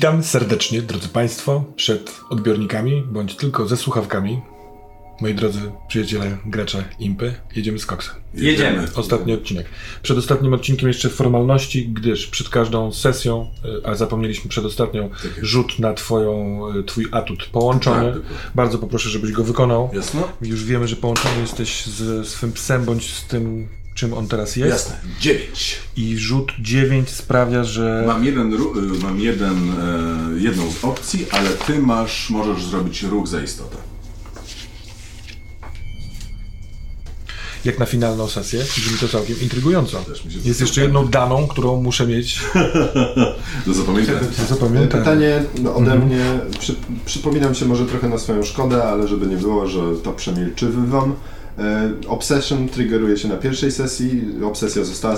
Witam serdecznie, drodzy Państwo, przed odbiornikami, bądź tylko ze słuchawkami. Moi drodzy przyjaciele, gracze Impy, jedziemy z koksem. Jedziemy. Ostatni odcinek. Przed ostatnim odcinkiem jeszcze formalności, gdyż przed każdą sesją, y, a zapomnieliśmy przed ostatnią, rzut na twoją, y, twój atut połączony. Tak, Bardzo poproszę, żebyś go wykonał. Jasno? Już wiemy, że połączony jesteś z swym psem, bądź z tym, czym on teraz jest. Jasne. Dziewięć. I rzut 9 sprawia, że... Mam, jeden, y, mam jeden, e, jedną z opcji, ale ty masz, możesz zrobić ruch za istotę. jak na finalną sesję. Brzmi to całkiem intrygująco. Jest jeszcze jedną daną, którą muszę mieć. Do zapamiętania. Zapamiętam. Pytanie no, ode mnie, przy, przypominam się może trochę na swoją szkodę, ale żeby nie było, że to przemilczywywam. E, Obsession triggeruje się na pierwszej sesji, obsesja została,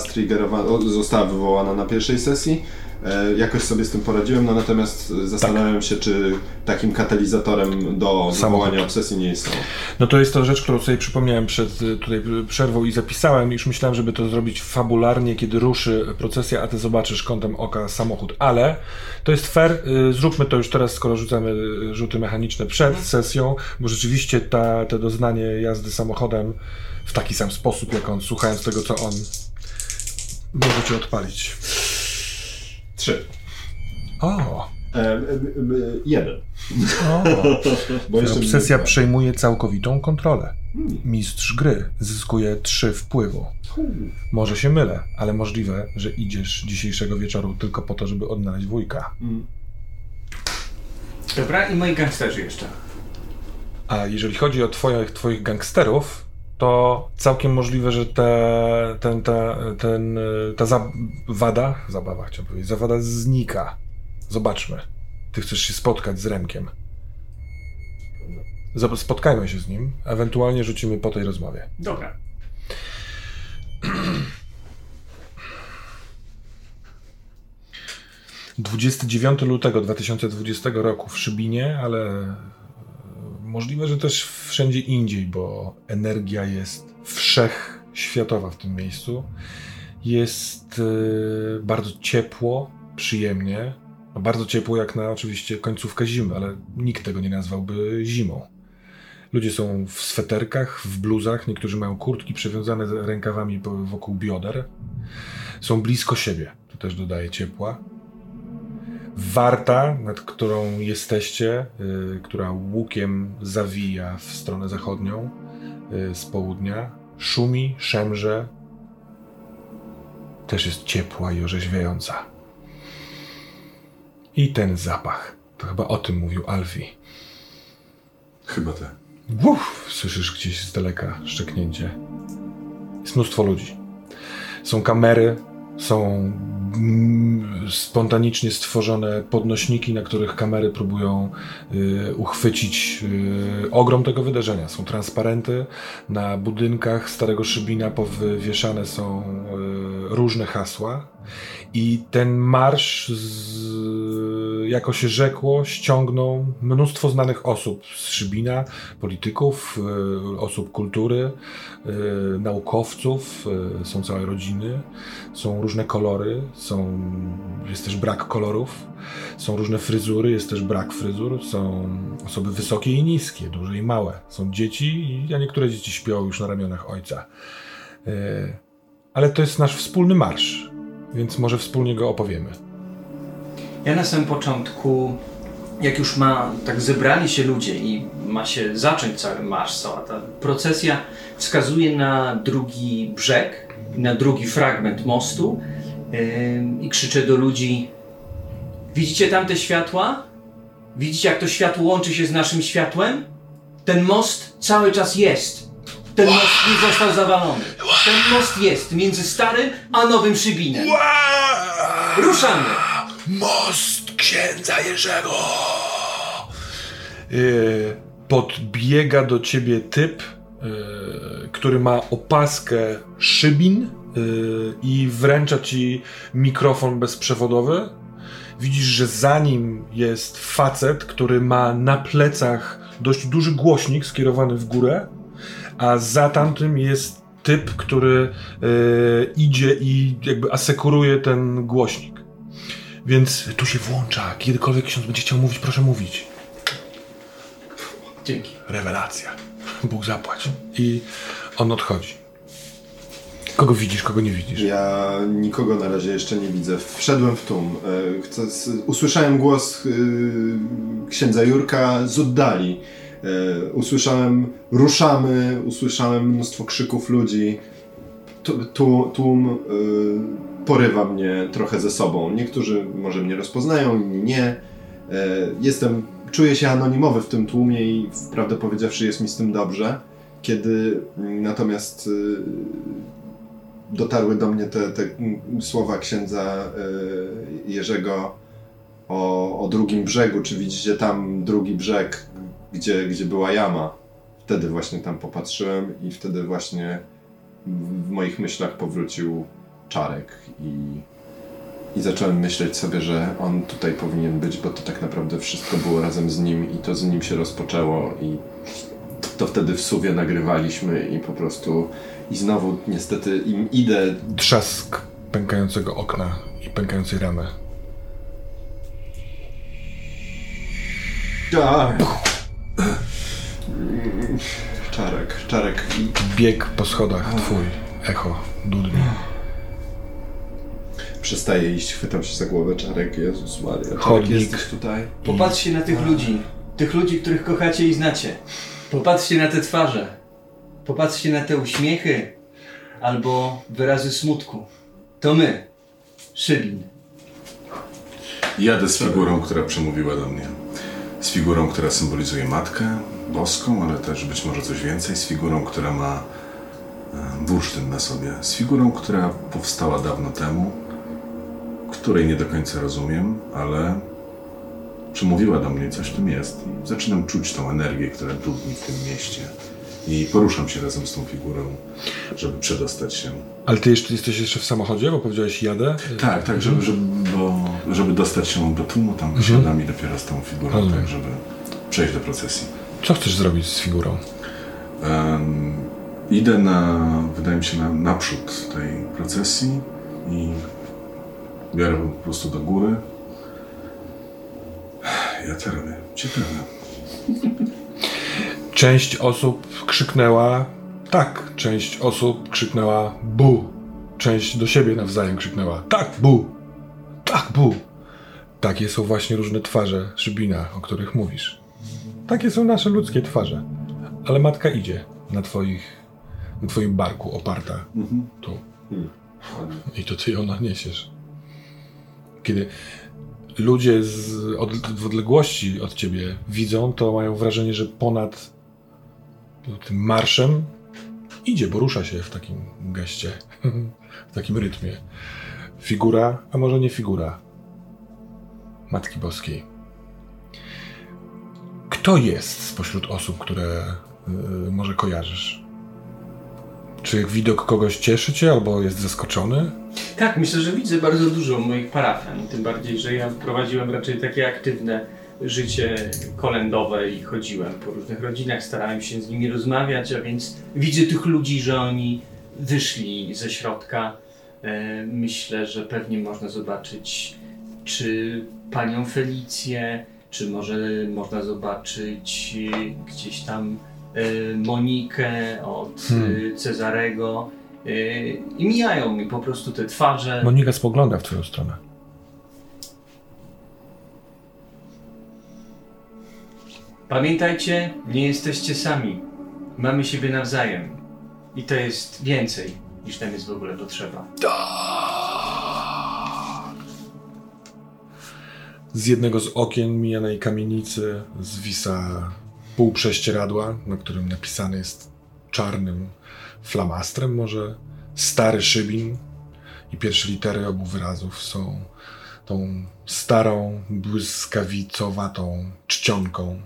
została wywołana na pierwszej sesji. E, Jakoś sobie z tym poradziłem, no natomiast zastanawiam się, czy takim katalizatorem do wywołania obsesji nie jest to. No to jest to rzecz, którą sobie przypomniałem przed y, tutaj przerwą i zapisałem. Już myślałem, żeby to zrobić fabularnie, kiedy ruszy procesja, a ty zobaczysz kątem oka samochód. Ale to jest fair. y, Zróbmy to już teraz, skoro rzucamy rzuty mechaniczne przed sesją, bo rzeczywiście ta, te doznanie jazdy samochodem w taki sam sposób, jak on, słuchając tego, co on może cię odpalić. Trzy. O, E, e, e, jeden. o. Bo jeszcze Obsesja mi- przejmuje całkowitą kontrolę. Mistrz gry zyskuje trzy wpływu. Może się mylę, ale możliwe, że idziesz dzisiejszego wieczoru tylko po to, żeby odnaleźć wujka. Dobra, i moi gangsterzy jeszcze. A jeżeli chodzi o twoich, twoich gangsterów, to całkiem możliwe, że te, ten, ta, ten, ta zawada, zabawa chciałem powiedzieć, zawada znika. Zobaczmy. Ty chcesz się spotkać z Remkiem. Spotkajmy się z nim, ewentualnie rzucimy po tej rozmowie. Dobra. Yy, 29 lutego 2020 roku w Szybinie, ale możliwe, że też wszędzie indziej, bo energia jest wszechświatowa w tym miejscu. Jest e, bardzo ciepło, przyjemnie. No bardzo ciepło jak na oczywiście końcówkę zimy, ale nikt tego nie nazwałby zimą. Ludzie są w sweterkach, w bluzach, niektórzy mają kurtki przewiązane rękawami wokół bioder. Są blisko siebie, to też dodaje ciepła. Warta, nad którą jesteście, y, która łukiem zawija w stronę zachodnią y, z południa, szumi, szemrze. Też jest ciepła i orzeźwiająca. I ten zapach. To chyba o tym mówił Alfie. Chyba te. Uff, słyszysz gdzieś z daleka szczeknięcie. Jest mnóstwo ludzi. Są kamery, są mm, spontanicznie stworzone podnośniki, na których kamery próbują y, uchwycić y, ogrom tego wydarzenia. Są transparenty, na budynkach Starego Szybina powywieszane są y, różne hasła i ten marsz, z, jako się rzekło, ściągnął mnóstwo znanych osób z Szybina, polityków, osób kultury, naukowców, są całe rodziny, są różne kolory, są, jest też brak kolorów, są różne fryzury, jest też brak fryzur, są osoby wysokie i niskie, duże i małe, są dzieci, a niektóre dzieci śpią już na ramionach ojca. Y, Ale to jest nasz wspólny marsz, więc może wspólnie go opowiemy. Ja na samym początku, jak już ma, tak zebrali się ludzie i ma się zacząć cały marsz, cała ta procesja wskazuje na drugi brzeg, na drugi fragment mostu i krzyczę do ludzi Widzicie tam te światła? Widzicie jak to światło łączy się z naszym światłem? Ten most cały czas jest. Ten most nie został zawalony. Ten most jest między starym a nowym Szybinem. Ruszamy! Most księdza Jerzego! Yy, podbiega do ciebie typ, który ma opaskę szybin yy, i wręcza ci mikrofon bezprzewodowy. Widzisz, że za nim jest facet, który ma na plecach dość duży głośnik skierowany w górę, a za tamtym jest typ, który yy, idzie i jakby asekuruje ten głośnik. Więc tu się włącza. Kiedykolwiek ksiądz będzie chciał mówić, proszę mówić. Dzięki. Rewelacja. Bóg zapłać. I on odchodzi. Kogo widzisz, kogo nie widzisz? Ja nikogo na razie jeszcze nie widzę. Wszedłem w tłum. E, usłyszałem głos y, księdza Jurka z oddali. E, Usłyszałem ruszamy, usłyszałem mnóstwo krzyków ludzi. Tłum y, porywa mnie trochę ze sobą. Niektórzy może mnie rozpoznają, inni nie. E, Jestem, czuję się anonimowy w tym tłumie i prawdę powiedziawszy jest mi z tym dobrze. Kiedy mm, natomiast y, dotarły do mnie te, te mm, słowa księdza y, Jerzego o, o drugim brzegu, czy widzicie tam drugi brzeg, gdzie, gdzie była jama. Wtedy właśnie tam popatrzyłem i wtedy właśnie w, moich myślach powrócił Czarek i, i zacząłem myśleć sobie, że on tutaj powinien być, bo to tak naprawdę wszystko było razem z nim i to z nim się rozpoczęło i to wtedy w suwie nagrywaliśmy i po prostu i znowu niestety im idę Trzask pękającego okna i pękającej ramy. Czarek, czarek i Bieg po schodach twój. Echo. Dudni. Przestaje iść, chwytam się za głowę, czarek, Jezus Maria, czarek Chodnik. jesteś tutaj? Popatrzcie na tych ludzi. Tych ludzi, których kochacie i znacie. Popatrzcie na te twarze. Popatrzcie na te uśmiechy albo wyrazy smutku. To my. Szybin. Jadę z figurą, która przemówiła do mnie. Z figurą, która symbolizuje matkę boską, ale też być może coś więcej. Z figurą, która ma e, bursztyn na sobie. Z figurą, która powstała dawno temu, której nie do końca rozumiem, ale przemówiła do mnie, coś w tym jest. I zaczynam czuć tą energię, która dudni w tym mieście. I poruszam się razem z tą figurą, żeby przedostać się Ale ty jeszcze jesteś jeszcze w samochodzie, bo powiedziałeś jadę? tak, tak, żeby, żeby, bo, żeby dostać się do tłumu, tam wysiadam i dopiero z tą figurą, tak, żeby przejść do procesji. Co chcesz zrobić z figurą? Em, idę na, wydaje mi się, na, naprzód tej procesji i biorę ją po prostu do góry. Ja to robię. Ciekawe. Część osób krzyknęła tak, część osób krzyknęła bu. Część do siebie nawzajem krzyknęła tak, bu. Tak, bu. Takie są właśnie różne twarze Szybina, o których mówisz. Takie są nasze ludzkie twarze. Ale matka idzie na twoich, na twoim barku oparta. Tu. I to ty ją niesiesz. Kiedy ludzie z od, w odległości od ciebie widzą, to mają wrażenie, że ponad tym marszem idzie, bo rusza się w takim geście, w takim rytmie. Figura, a może nie figura Matki Boskiej. Kto jest spośród osób, które y, może kojarzysz? Czy widok kogoś cieszy cię, albo jest zaskoczony? Tak, myślę, że widzę bardzo dużo moich parafian. Tym bardziej, że ja prowadziłem raczej takie aktywne życie kolendowe i chodziłem po różnych rodzinach, starałem się z nimi rozmawiać, a więc widzę tych ludzi, że oni wyszli ze środka. E, Myślę, że pewnie można zobaczyć, czy panią Felicję, czy może można zobaczyć gdzieś tam Monikę od Hmm. e, Cezarego. E, I mijają mi po prostu te twarze. Monika spogląda w twoją stronę. Pamiętajcie, nie jesteście sami. Mamy siebie nawzajem. I to jest więcej, niż nam jest w ogóle potrzeba. Z jednego z okien mijanej kamienicy zwisa pół prześcieradła, na którym napisany jest czarnym flamastrem może stary szybin i pierwsze litery obu wyrazów są tą starą, błyskawicowatą czcionką.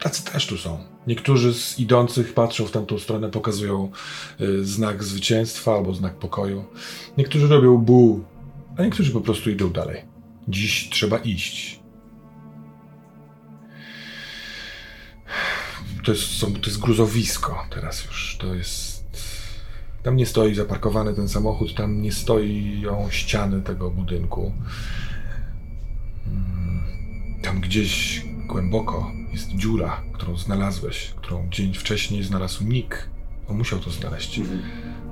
Tacy też tu są. Niektórzy z idących patrzą w tamtą stronę, pokazują y, znak zwycięstwa albo znak pokoju. Niektórzy robią bu, a niektórzy po prostu idą dalej. Dziś trzeba iść. To jest, są, to jest gruzowisko teraz już. To jest. Tam nie stoi zaparkowany ten samochód, tam nie stoją ściany tego budynku. gdzieś głęboko jest dziura, którą znalazłeś, którą dzień wcześniej znalazł Nick. On musiał to znaleźć.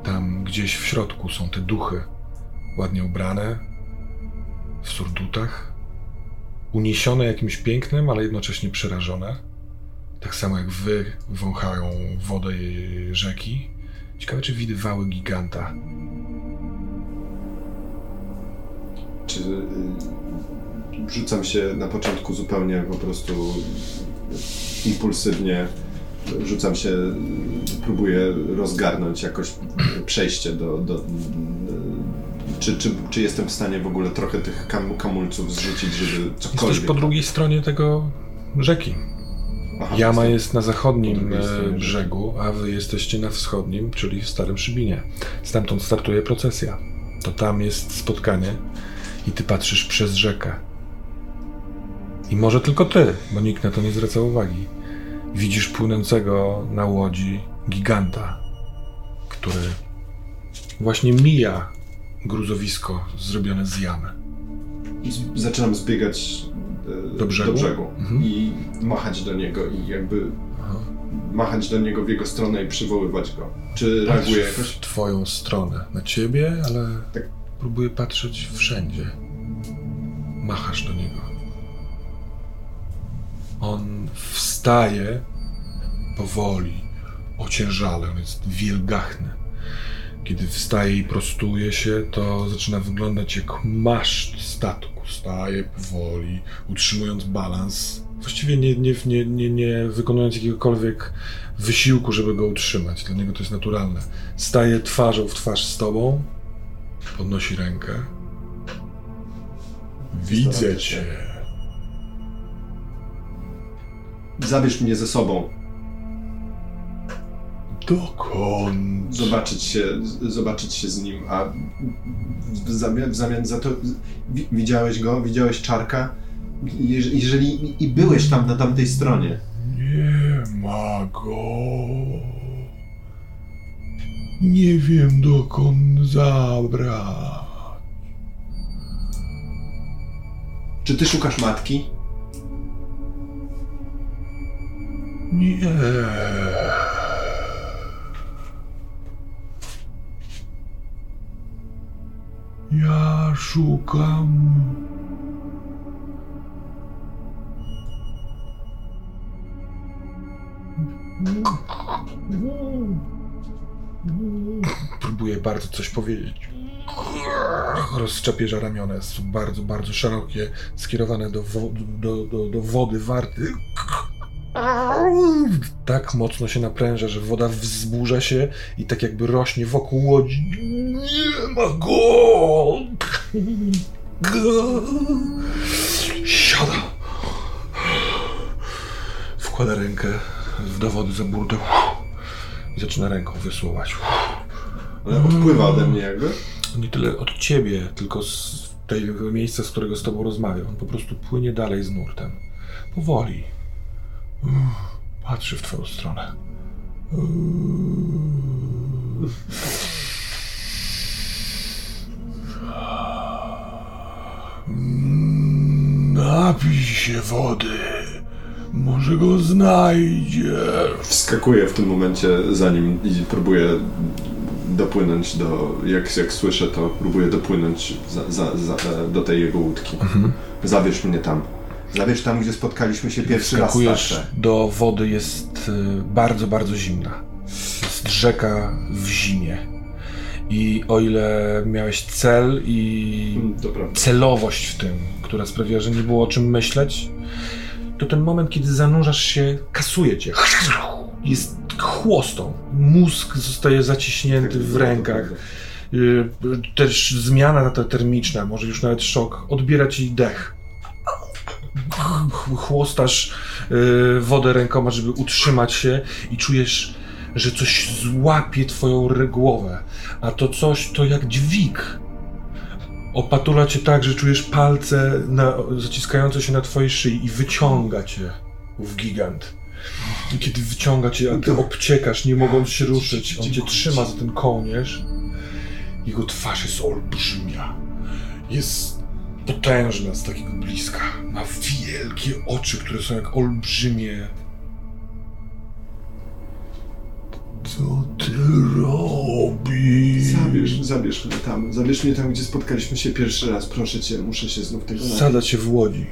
Tam gdzieś w środku są te duchy, ładnie ubrane, w surdutach, uniesione jakimś pięknem, ale jednocześnie przerażone. Tak samo jak wy wąchają wodę rzeki. Ciekawe, czy widywały giganta. Czy y, rzucam się na początku zupełnie po prostu impulsywnie, rzucam się, próbuję rozgarnąć jakoś przejście do... do y, czy, czy, czy jestem w stanie w ogóle trochę tych kam, kamulców zrzucić, żeby cokolwiek... Jesteś po drugiej stronie tego rzeki. Jama jest na zachodnim e, brzegu, a wy jesteście na wschodnim, czyli w Starym Szybinie. Stamtąd startuje procesja. To tam jest spotkanie i ty patrzysz przez rzekę. I może tylko ty, bo nikt na to nie zwraca uwagi. Widzisz płynącego na łodzi giganta, który właśnie mija gruzowisko zrobione z jamy. Z- Zaczynam zbiegać e, Do brzegu? Mhm. i machać do niego i jakby machać do niego w jego stronę i przywoływać go. Czy reaguje Patrz jakoś? w twoją stronę. Na ciebie, ale Tak. próbuję patrzeć wszędzie. Machasz do niego. On wstaje powoli, ociężale, on jest wielgachny. Kiedy wstaje i prostuje się, to zaczyna wyglądać jak maszt statku. Staje powoli, utrzymując balans. Właściwie nie, nie, nie, nie, nie wykonując jakiegokolwiek wysiłku, żeby go utrzymać. Dla niego to jest naturalne. Staje twarzą w twarz z tobą, podnosi rękę. Widzę cię. Zabierz mnie ze sobą. Dokąd? Zobaczyć się, z- zobaczyć się z nim, a w zamian, w zamian za to wi- widziałeś go? Widziałeś czarka? Jeż- Jeżeli i byłeś tam na tamtej stronie, Nie ma go. Nie wiem dokąd zabrać. czy ty szukasz matki? Nie. Ja szukam. Próbuję bardzo coś powiedzieć. Rozczepierza ramiona, jest bardzo, bardzo szerokie, skierowane do, wo- do, do, do wody warty. Tak mocno się napręża, że woda wzburza się i tak jakby rośnie wokół łodzi. Nie ma go! Siada. Wkłada rękę do wody za burtę i zaczyna ręką wysłuchać. Ale odpływa ode mnie jakby. Nie tyle od ciebie, tylko z tego miejsca, z którego z tobą rozmawia. On po prostu płynie dalej z nurtem. Powoli. Patrzy w twoją stronę. Napij się wody. Może go znajdzie. Wskakuję w tym momencie za nim i próbuję dopłynąć do, jak, jak słyszę to, próbuję dopłynąć za, za, za, do tej jego łódki. Zabierz mnie tam. Zabierz tam, gdzie spotkaliśmy się pierwszy raz starsze. do wody, jest y, bardzo, bardzo zimna. Jest rzeka w zimie. I o ile miałeś cel i Mm, celowość w tym, która sprawiła, że nie było o czym myśleć, to ten moment, kiedy zanurzasz się, kasuje cię. Jest chłostą. Mózg zostaje zaciśnięty w rękach. Y, Też zmiana ta termiczna, może już nawet szok, odbiera ci dech. Ch- Chłostasz y, wodę rękoma, żeby utrzymać się i czujesz, że coś złapie twoją głowę. A to coś to jak dźwig. Opatula cię tak, że czujesz palce na, zaciskające się na twojej szyi i wyciąga cię w gigant. I kiedy wyciąga cię, a ty obciekasz, nie mogąc się ruszyć, on cię trzyma za ten kołnierz. Jego twarz jest olbrzymia. Jest potężna z takiego bliska. Ma wielkie oczy, które są jak olbrzymie. Co ty robisz? Zabierz, zabierz mnie tam. Zabierz mnie tam, gdzie spotkaliśmy się pierwszy raz. Proszę cię, muszę się znów tego. Sada cię w łodzi.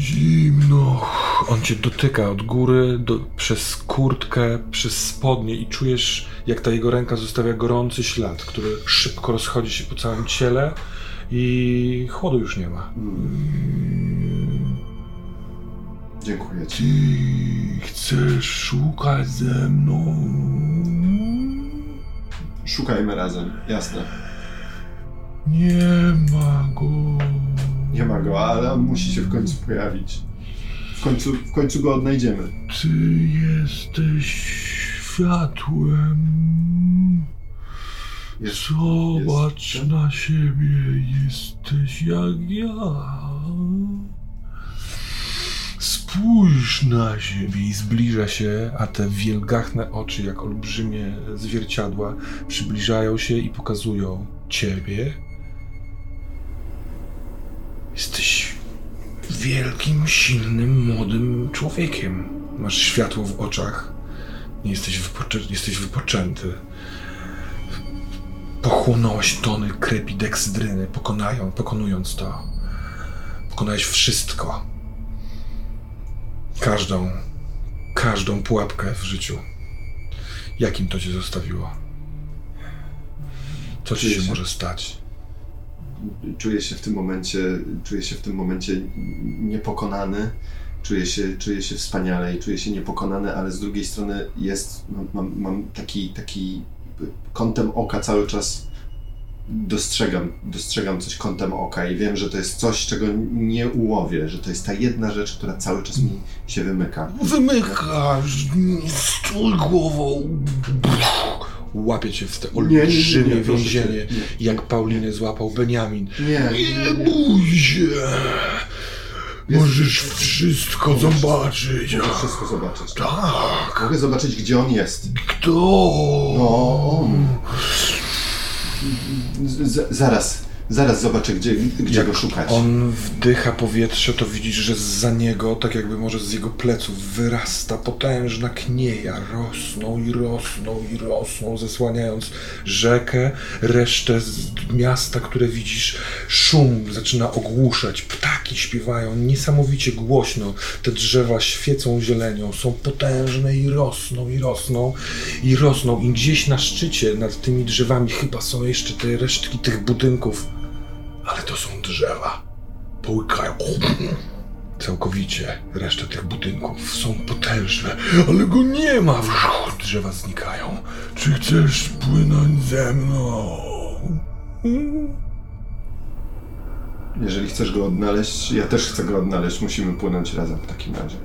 Zimno. On cię dotyka od góry, do, przez kurtkę, przez spodnie i czujesz, jak ta jego ręka zostawia gorący ślad, który szybko rozchodzi się po całym ciele i chłodu już nie ma. Dziękuję ci. Ty chcesz szukać ze mną? Szukajmy razem, jasne. Nie ma go. Nie ma go, ale on musi się w końcu pojawić. W końcu, w końcu go odnajdziemy. Ty jesteś światłem. Jest, Zobacz jest- na siebie, jesteś jak ja. Spójrz na siebie i zbliża się, a te wielgachne oczy, jak olbrzymie zwierciadła, przybliżają się i pokazują ciebie. Jesteś wielkim, silnym, młodym człowiekiem. Masz światło w oczach. Nie jesteś, wypoczę- jesteś wypoczęty. Pochłonąłeś tony krepidekstryny, pokonają, pokonując to. Pokonałeś wszystko. Każdą, każdą pułapkę w życiu. Jakim to cię zostawiło? Co ci się- może stać? Czuję się w tym momencie, czuję się w tym momencie niepokonany. Czuję się, czuję się wspaniale i czuję się niepokonany, ale z drugiej strony jest, mam, mam, taki, taki kątem oka cały czas dostrzegam, dostrzegam coś kątem oka i wiem, że to jest coś, czego nie ułowię, że to jest ta jedna rzecz, która cały czas mi się wymyka. Wymykasz, stój głową. Łapie cię w te Nie, nie, nie, olbrzymie nie, więzienie, jak Paulinę złapał Beniamin. Nie, Nie bój się. Możesz wszystko zobaczyć. Mogę wszystko zobaczyć. Tak. Mogę zobaczyć, gdzie on jest. Kto? No, on. Z, zaraz, zaraz zobaczę, gdzie, gdzie Jak go szukać. On wdycha powietrze, to widzisz, że za niego, tak jakby może z jego pleców, wyrasta potężna knieja. Rosną i rosną i rosną, zasłaniając rzekę, resztę z miasta, które widzisz. Szum zaczyna ogłuszać, ptaki śpiewają niesamowicie głośno. Te drzewa świecą zielenią, są potężne i rosną i rosną i rosną. I gdzieś na szczycie, nad tymi drzewami, chyba są jeszcze te resztki tych budynków. Ale to są drzewa. Połykają całkowicie resztę tych budynków. Są potężne, ale go nie ma. Drzewa znikają. Czy chcesz płynąć ze mną? Jeżeli chcesz go odnaleźć, ja też chcę go odnaleźć. Musimy płynąć razem w takim razie.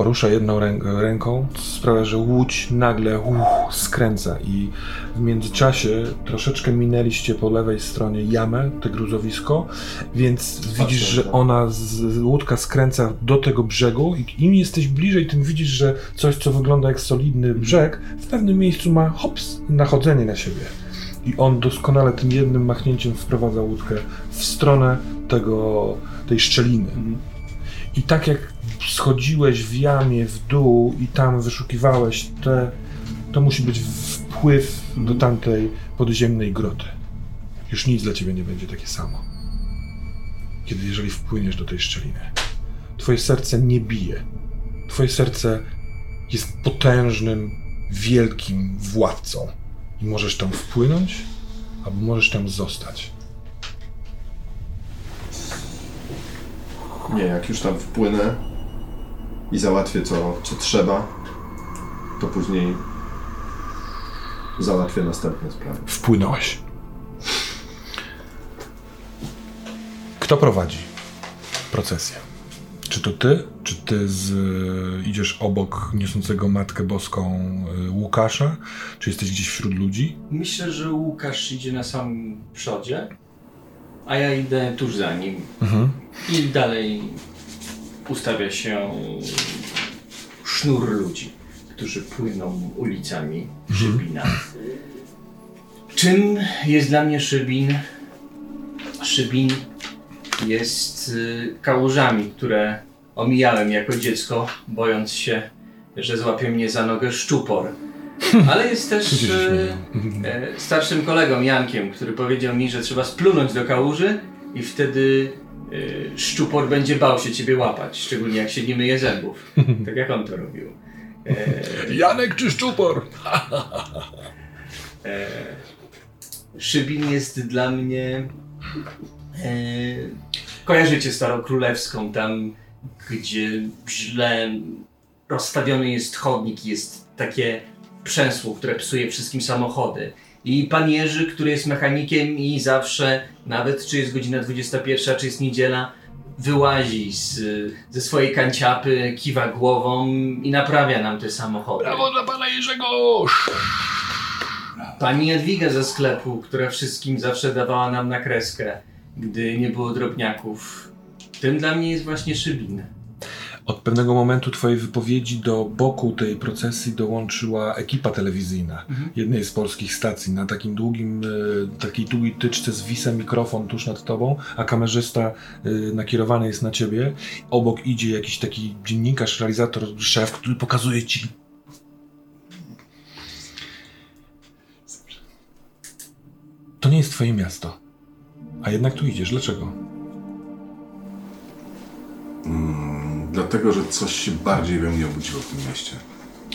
Porusza jedną rę ręką, sprawia, że łódź nagle uch, skręca i w międzyczasie troszeczkę minęliście po lewej stronie jamę, te gruzowisko, więc widzisz, że tak. ona, z, łódka skręca do tego brzegu i im jesteś bliżej, tym widzisz, że coś, co wygląda jak solidny brzeg, w pewnym miejscu ma hops, nachodzenie na siebie. I on doskonale tym jednym machnięciem wprowadza łódkę w stronę tego, tej szczeliny. I tak jak schodziłeś w jamie w dół i tam wyszukiwałeś te, to musi być wpływ do tamtej podziemnej groty. Już nic dla ciebie nie będzie takie samo. Kiedy jeżeli wpłyniesz do tej szczeliny. Twoje serce nie bije. Twoje serce jest potężnym, wielkim władcą. I możesz tam wpłynąć, albo możesz tam zostać. Nie, jak już tam wpłynę i załatwię co, co trzeba, to później załatwię następne sprawy. Wpłynąłeś. Kto prowadzi procesję? Czy to ty? Czy ty z, idziesz obok niosącego Matkę Boską y, Łukasza? Czy jesteś gdzieś wśród ludzi? Myślę, że Łukasz idzie na samym przodzie, a ja idę tuż za nim. I dalej ustawia się sznur ludzi, którzy płyną ulicami Szybina. Czym jest dla mnie Szybin? Szybin jest y, kałużami, które omijałem jako dziecko, bojąc się, że złapie mnie za nogę szczupor. Ale jest też e, e, starszym kolegą Jankiem, który powiedział mi, że trzeba splunąć do kałuży i wtedy e, szczupor będzie bał się ciebie łapać, szczególnie jak się nie myje zębów. Tak jak on to robił. E, Janek czy Szczupor? e, Szybin jest dla mnie. E, kojarzycie Starą Królewską, tam gdzie źle rozstawiony jest chodnik, jest takie przęsło, które psuje wszystkim samochody. I pan Jerzy, który jest mechanikiem i zawsze, nawet czy jest godzina 21, czy jest niedziela, wyłazi z, ze swojej kanciapy, kiwa głową i naprawia nam te samochody. Brawo dla pana Jerzego! Pani Jadwiga ze sklepu, która wszystkim zawsze dawała nam na kreskę, gdy nie było drobniaków. Tym dla mnie jest właśnie Szybin. Od pewnego momentu twojej wypowiedzi do boku tej procesji dołączyła ekipa telewizyjna jednej z polskich stacji. Na takim długim, e, takiej długiej tyczce zwisa mikrofon tuż nad tobą, a kamerzysta e, nakierowany jest na ciebie. Obok idzie jakiś taki dziennikarz, realizator, szef, który pokazuje ci To nie jest twoje miasto. A jednak tu idziesz. Dlaczego? Dlatego, że coś się bardziej we mnie obudziło w tym mieście.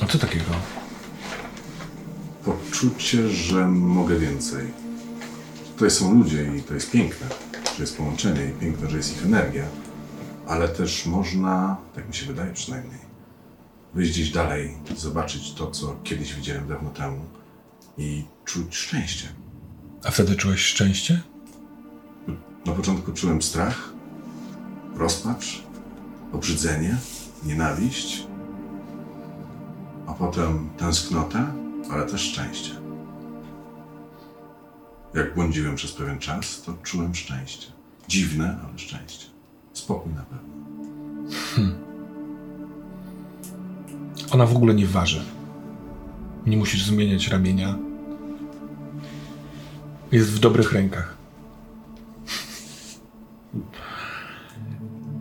A co takiego? Poczucie, że mogę więcej. Tutaj są ludzie i to jest piękne, że jest połączenie i piękne, że jest ich energia, ale też można, tak mi się wydaje przynajmniej, wyjść gdzieś dalej, zobaczyć to, co kiedyś widziałem dawno temu i czuć szczęście. A wtedy czułeś szczęście? Na początku czułem strach, rozpacz, obrzydzenie, nienawiść, a potem tęsknotę, ale też szczęście. Jak błądziłem przez pewien czas, to czułem szczęście. Dziwne, ale szczęście. Spokój na pewno. Ona w ogóle nie waży. Nie musisz zmieniać ramienia. Jest w dobrych rękach.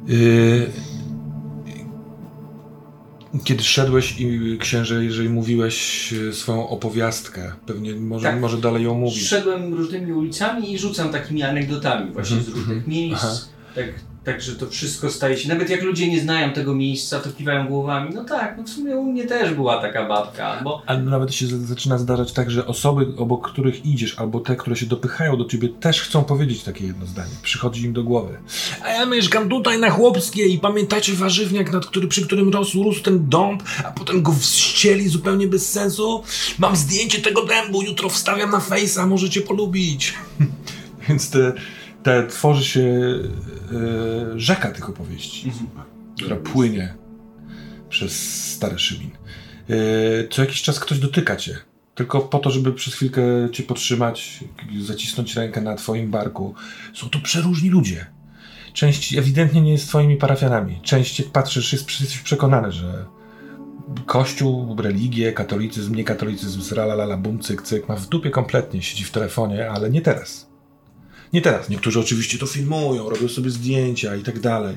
Yy, Kiedy szedłeś i księże, jeżeli mówiłeś e, swoją opowiastkę, pewnie może, Tak. może dalej ją mówić. Szedłem różnymi ulicami i rzucam takimi anegdotami właśnie z różnych miejsc. Aha. Tak, tak, że to wszystko staje się. Nawet jak ludzie nie znają tego miejsca, to kiwają głowami. No tak, no w sumie u mnie też była taka babka. Ale nawet się zaczyna zdarzać tak, że osoby, obok których idziesz, albo te, które się dopychają do ciebie, też chcą powiedzieć takie jedno zdanie. Przychodzi im do głowy. A ja mieszkam tutaj na Chłopskiej i pamiętacie warzywniak, nad który, przy którym rósł, rósł ten dąb, a potem go wścieli zupełnie bez sensu? Mam zdjęcie tego dębu, jutro wstawiam na fejsa, możecie polubić. Więc te, te tworzy się e, rzeka tych opowieści która płynie przez stary szybin. Yy, co jakiś czas ktoś dotyka cię. Tylko po to, żeby przez chwilkę cię podtrzymać, zacisnąć rękę na twoim barku. Są to przeróżni ludzie. Część ewidentnie nie jest twoimi parafianami. Część, jak patrzysz, jest, jesteś przekonany, że kościół, religię, katolicyzm, niekatolicyzm, sralalala, bum, cyk, cyk, ma w dupie kompletnie, siedzi w telefonie, ale nie teraz. Nie teraz. Niektórzy oczywiście to filmują, robią sobie zdjęcia i tak dalej.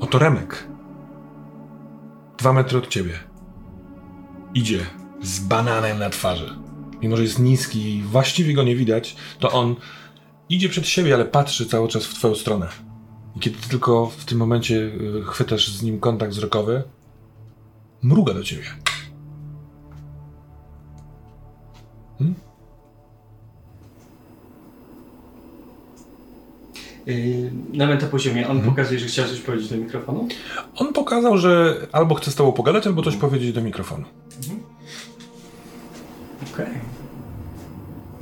Oto Remek. Dwa metry od ciebie. Idzie z bananem na twarzy. Mimo, że jest niski i właściwie go nie widać, to on idzie przed siebie, ale patrzy cały czas w twoją stronę. I kiedy tylko w tym momencie y, chwytasz z nim kontakt wzrokowy, mruga do ciebie. yy, na metapoziomie on pokazuje, że chciał coś powiedzieć do mikrofonu. On pokazał, że albo chce z tobą pogadać, albo coś powiedzieć do mikrofonu. Okej.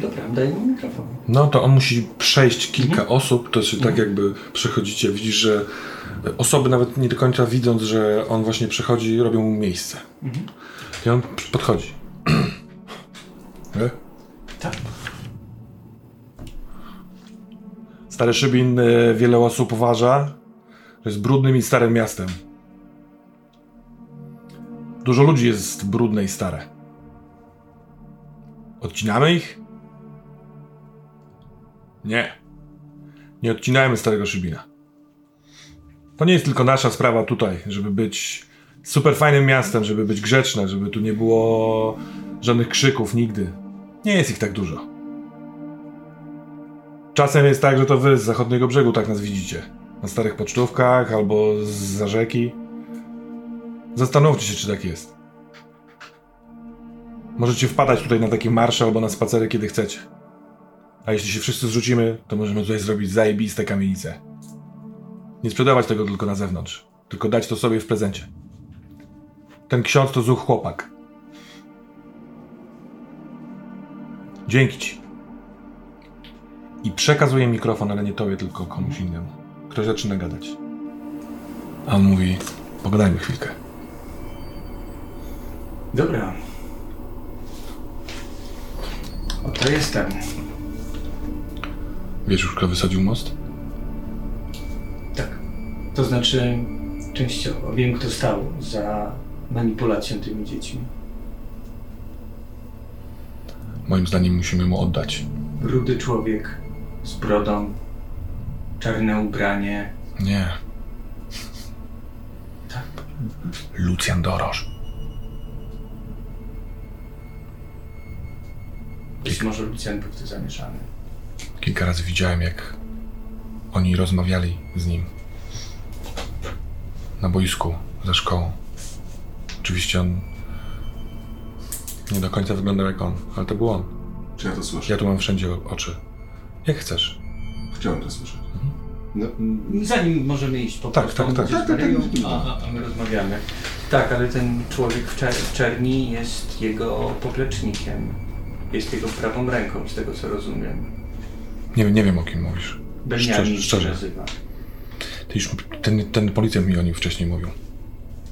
Dobra, daję mu mikrofon. No to on musi przejść kilka osób, to się tak jakby przechodzicie, widzisz, że osoby nawet nie do końca widząc, że on właśnie przechodzi, robią mu miejsce. I on podchodzi. Nie? Tak. Stary Szybin e, wiele osób uważa, że jest brudnym i starym miastem. Dużo ludzi jest brudne i stare. Odcinamy ich? Nie. Nie odcinajmy starego szybina. To nie jest tylko nasza sprawa tutaj, żeby być super fajnym miastem, żeby być grzeczne, żeby tu nie było żadnych krzyków nigdy. Nie jest ich tak dużo. Czasem jest tak, że to wy z zachodniego brzegu tak nas widzicie. Na starych pocztówkach albo za rzeki. Zastanówcie się, czy tak jest. Możecie wpadać tutaj na takie marsze albo na spacery, kiedy chcecie. A jeśli się wszyscy zrzucimy, to możemy tutaj zrobić zajebiste kamienice. Nie sprzedawać tego tylko na zewnątrz, tylko dać to sobie w prezencie. Ten ksiądz to zuch chłopak. Dzięki ci. I przekazuję mikrofon, ale nie tobie, tylko komuś innemu. Ktoś zaczyna gadać. A on mówi, pogadajmy chwilkę. Dobra. Oto jestem. Wiesz już, kto wysadził most? Tak. To znaczy, częściowo wiem, kto stał za manipulacją tymi dziećmi. Moim zdaniem musimy mu oddać. Rudy człowiek z brodą, czarne ubranie. Nie. Tak. Lucjan Doroż. Być może Lucjan był w to zamieszany. Kilka razy widziałem, jak oni rozmawiali z nim. Na boisku, za szkołą. Oczywiście on nie do końca wyglądał jak on, ale to był on. Czy ja to słyszę? Ja tu mam wszędzie oczy. Jak chcesz. Chciałem to słyszeć. No, mm, Zanim możemy iść po Tak, prostu, tak, tak. Tak, tak, Maryją, tak. a, a- my rozmawiamy. Tak, ale ten człowiek w, czer- w czerni jest jego poplecznikiem. Jest jego prawą ręką, z tego co rozumiem. Nie, nie wiem, o kim mówisz. Beniamin Szczerze- się szczerze. nazywa. Ty już, ten, ten policjant mi o nim wcześniej mówił.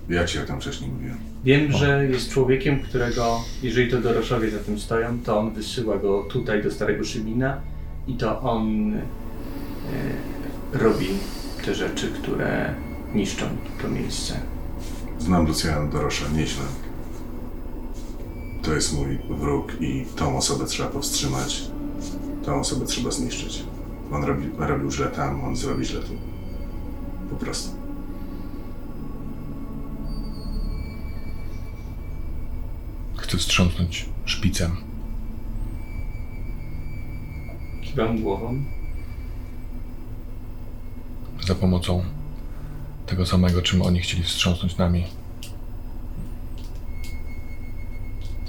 Ja ci o tym wcześniej mówiłem. Wiem, że jest człowiekiem, którego, jeżeli to Doroszowie za tym stoją, to on wysyła go tutaj do Starego Szybina i to on e, robi te rzeczy, które niszczą to miejsce. Znam Lucjana Dorosza nieźle. To jest mój wróg i tą osobę trzeba powstrzymać. Tą osobę trzeba zniszczyć. On robi, robił źle tam, on zrobi źle tu. Po prostu. Chcę wstrząsnąć szpicem. Kiwam głową. za pomocą tego samego, czym oni chcieli wstrząsnąć nami.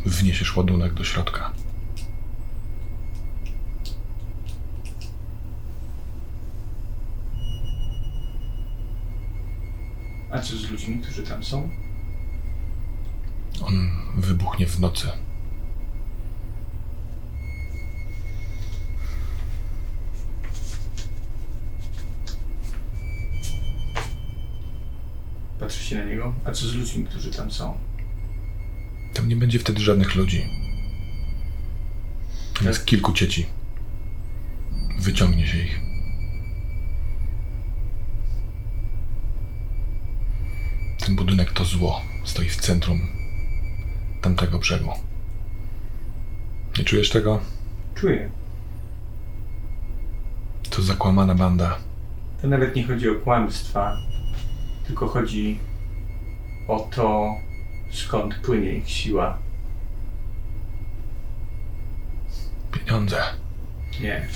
Wniesiesz ładunek do środka. A co z ludźmi, którzy tam są? On wybuchnie w nocy. Się na niego. A co z ludźmi, którzy tam są? Tam nie będzie wtedy żadnych ludzi. Tam jest kilku dzieci. Wyciągnie się ich. Ten budynek to zło. Stoi w centrum tamtego brzegu. Nie czujesz tego? Czuję. To zakłamana banda. To nawet nie chodzi o kłamstwa, tylko chodzi o to, skąd płynie ich siła. Pieniądze. Nie.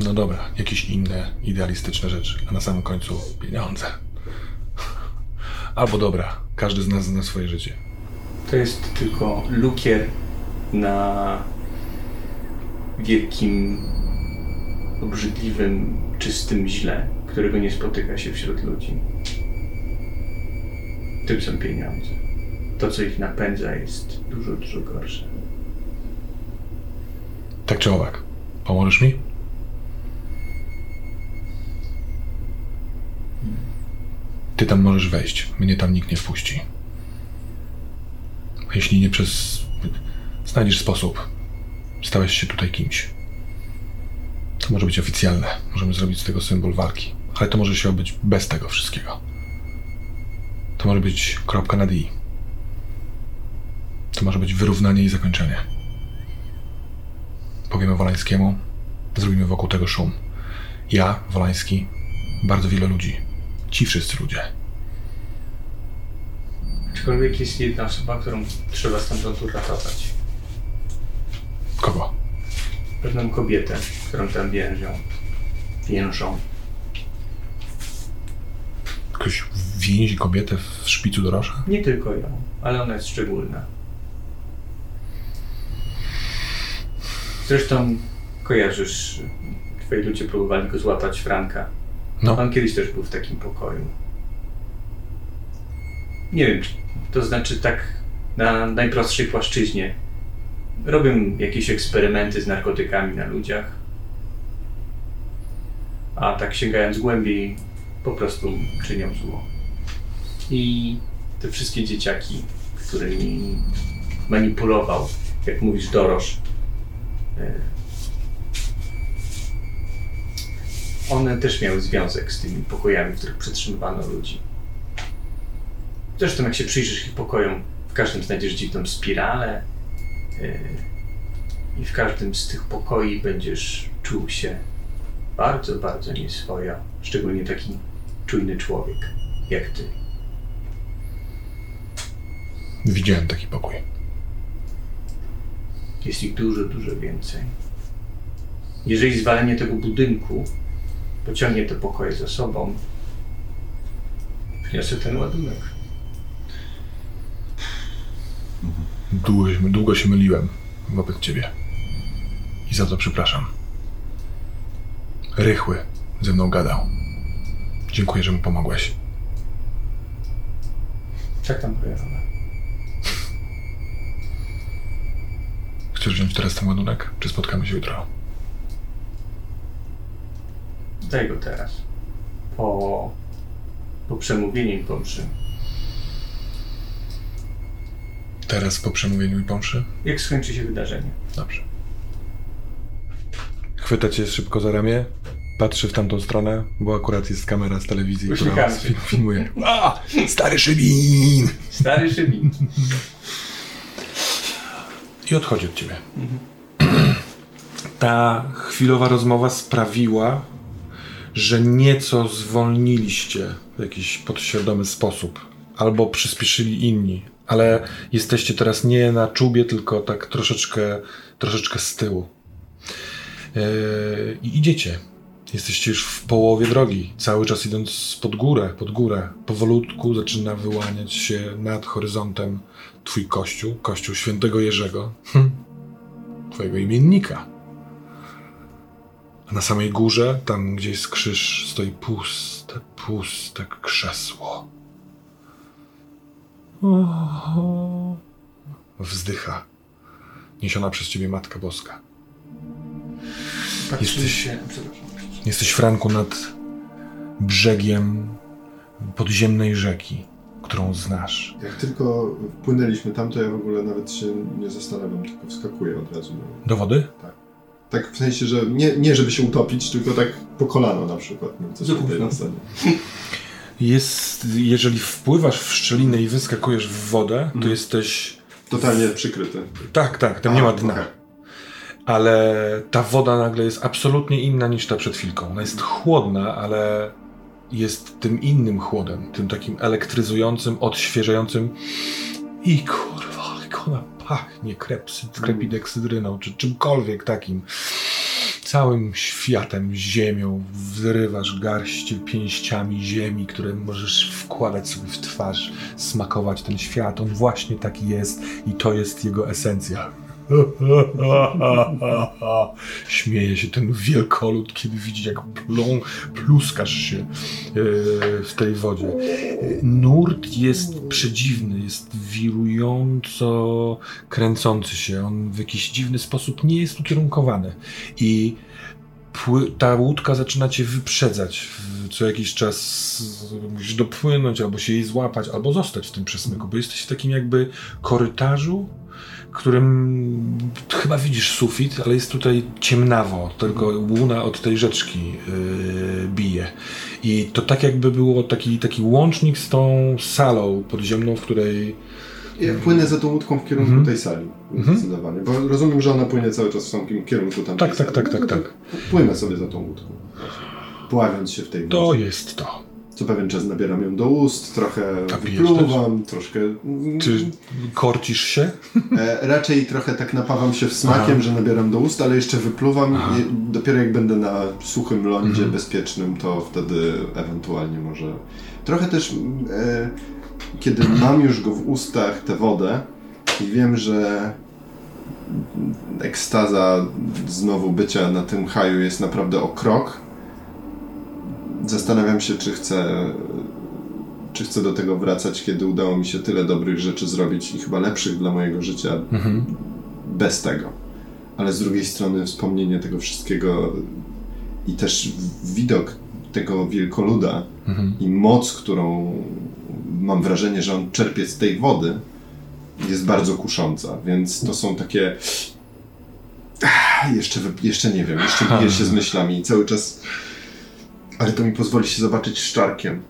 No dobra, jakieś inne idealistyczne rzeczy, a na samym końcu pieniądze. Albo dobra, każdy z nas zna swoje życie. To jest tylko lukier na wielkim, obrzydliwym, czystym źle, którego nie spotyka się wśród ludzi. Tym są pieniądze. To, co ich napędza, jest dużo, dużo gorsze. Tak czy owak, pomożesz mi? Ty tam możesz wejść, mnie tam nikt nie wpuści. Jeśli nie przez... znajdziesz sposób, stałeś się tutaj kimś. To może być oficjalne, możemy zrobić z tego symbol walki, ale to może się odbyć bez tego wszystkiego. To może być kropka nad i. To może być wyrównanie i zakończenie. Powiemy Wolańskiemu, zrobimy wokół tego szum. Ja, Wolański, bardzo wiele ludzi. Ci wszyscy ludzie. Aczkolwiek jest jedna osoba, którą trzeba stamtąd uratować. Kogo? Pewną kobietę, którą tam więżą. Więżą. Ktoś więzi kobietę w szpicu dorosza? Nie tylko ją, ale ona jest szczególna. Zresztą kojarzysz, twoi ludzie próbowali go złapać Franka. No. On kiedyś też był w takim pokoju. Nie wiem, to znaczy tak na najprostszej płaszczyźnie. Robią jakieś eksperymenty z narkotykami na ludziach. A tak sięgając głębiej, po prostu czynią zło. I te wszystkie dzieciaki, którymi manipulował, jak mówisz, Dorosz, e, one też miały związek z tymi pokojami, w których przetrzymywano ludzi. Zresztą jak się przyjrzysz ich pokojom, w każdym znajdziesz dziwną spiralę e, i w każdym z tych pokoi będziesz czuł się bardzo, bardzo nieswojo. Szczególnie taki czujny człowiek jak ty. Widziałem taki pokój. Jest ich dużo, dużo więcej. Jeżeli zwalenie tego budynku pociągnie te pokoje za sobą, wniosę ten ładunek. Długo, długo się myliłem wobec ciebie. I za to przepraszam. Rychły ze mną gadał. Dziękuję, że mu pomogłeś. Tak tam pojechała. Chcesz wziąć teraz ten ładunek, czy spotkamy się jutro? Daj go teraz. Po, po przemówieniu i po mszy. Teraz po przemówieniu i pomszy? Jak skończy się wydarzenie? Dobrze. Chwyta cię szybko za ramię, patrzy w tamtą stronę, bo akurat jest kamera z telewizji, która Uśmiechamy was się. fi- filmuje. A! Stary Szybin! Stary Szybin. I odchodzi od ciebie. Ta chwilowa rozmowa sprawiła, że nieco zwolniliście w jakiś podświadomy sposób. Albo przyspieszyli inni. Ale jesteście teraz nie na czubie, tylko tak troszeczkę, troszeczkę z tyłu. Yy, I idziecie. Jesteście już w połowie drogi, cały czas idąc pod górę, pod górę. Powolutku zaczyna wyłaniać się nad horyzontem twój kościół, kościół świętego Jerzego, hm. twojego imiennika. A na samej górze, tam gdzie jest krzyż, stoi puste, puste krzesło. Oho. Wzdycha. Niesiona przez ciebie Matka Boska. Patrzymy Jesteś- się... Przepraszam. Jesteś, Franku, nad brzegiem podziemnej rzeki, którą znasz. Jak tylko wpłynęliśmy tam, to ja w ogóle nawet się nie zastanawiam, tylko wskakuję od razu. Do wody? Tak w sensie, że nie, nie żeby się utopić, tylko tak po kolano na przykład. Nie? Coś tutaj na scenie. Jest, jeżeli wpływasz w szczelinę i wyskakujesz w wodę, to Mhm. jesteś. Totalnie przykryty. Tak, tak, tam nie ma A, dna. okej. Ale ta woda nagle jest absolutnie inna niż ta przed chwilką. Ona jest chłodna, ale jest tym innym chłodem, tym takim elektryzującym, odświeżającym. I kurwa, jak ona pachnie krepsy, krepideksydyną, czy czymkolwiek takim. Całym światem, ziemią, wyrywasz garści pięściami ziemi, które możesz wkładać sobie w twarz, smakować ten świat. On właśnie taki jest i to jest jego esencja. Śmieje się ten wielkolud, kiedy widzi, jak plą, pluskasz się e, w tej wodzie. Nurt jest przedziwny, jest wirująco kręcący się. On w jakiś dziwny sposób nie jest ukierunkowany. I ta łódka zaczyna cię wyprzedzać. Co jakiś czas musisz dopłynąć, albo się jej złapać, albo zostać w tym przesmyku, bo jesteś w takim jakby korytarzu, którym chyba widzisz sufit, ale jest tutaj ciemnawo, tylko łuna od tej rzeczki yy, bije. I to tak jakby było taki, taki łącznik z tą salą podziemną, w której Ja płynę za tą łódką w kierunku Mhm. tej sali. Mhm. Zdecydowanie. Bo rozumiem, że ona płynie cały czas w tym kierunku tam. Tak, tak, tak, tak, tak. Płynę sobie za tą łódką. Pławiąc się w tej to wodzie. jest to. Co pewien czas nabieram ją do ust, trochę wypluwam, troszkę... Czy korcisz się? E, raczej trochę tak napawam się smakiem, Aha. że nabieram do ust, ale jeszcze wypluwam. Dopiero jak będę na suchym lądzie Mhm. bezpiecznym, to wtedy ewentualnie może. Trochę też, e, kiedy mam już go w ustach, tę wodę i wiem, że ekstaza znowu bycia na tym haju jest naprawdę o krok. Zastanawiam się, czy chcę, czy chcę do tego wracać, kiedy udało mi się tyle dobrych rzeczy zrobić i chyba lepszych dla mojego życia Mhm. bez tego. Ale z drugiej strony wspomnienie tego wszystkiego i też widok tego wielkoluda Mhm. i moc, którą mam wrażenie, że on czerpie z tej wody, jest bardzo kusząca. Więc to są takie. Ah, Jeszcze, jeszcze nie wiem, jeszcze biję się z myślami i cały czas. Ale to mi pozwoli się zobaczyć szczarkiem.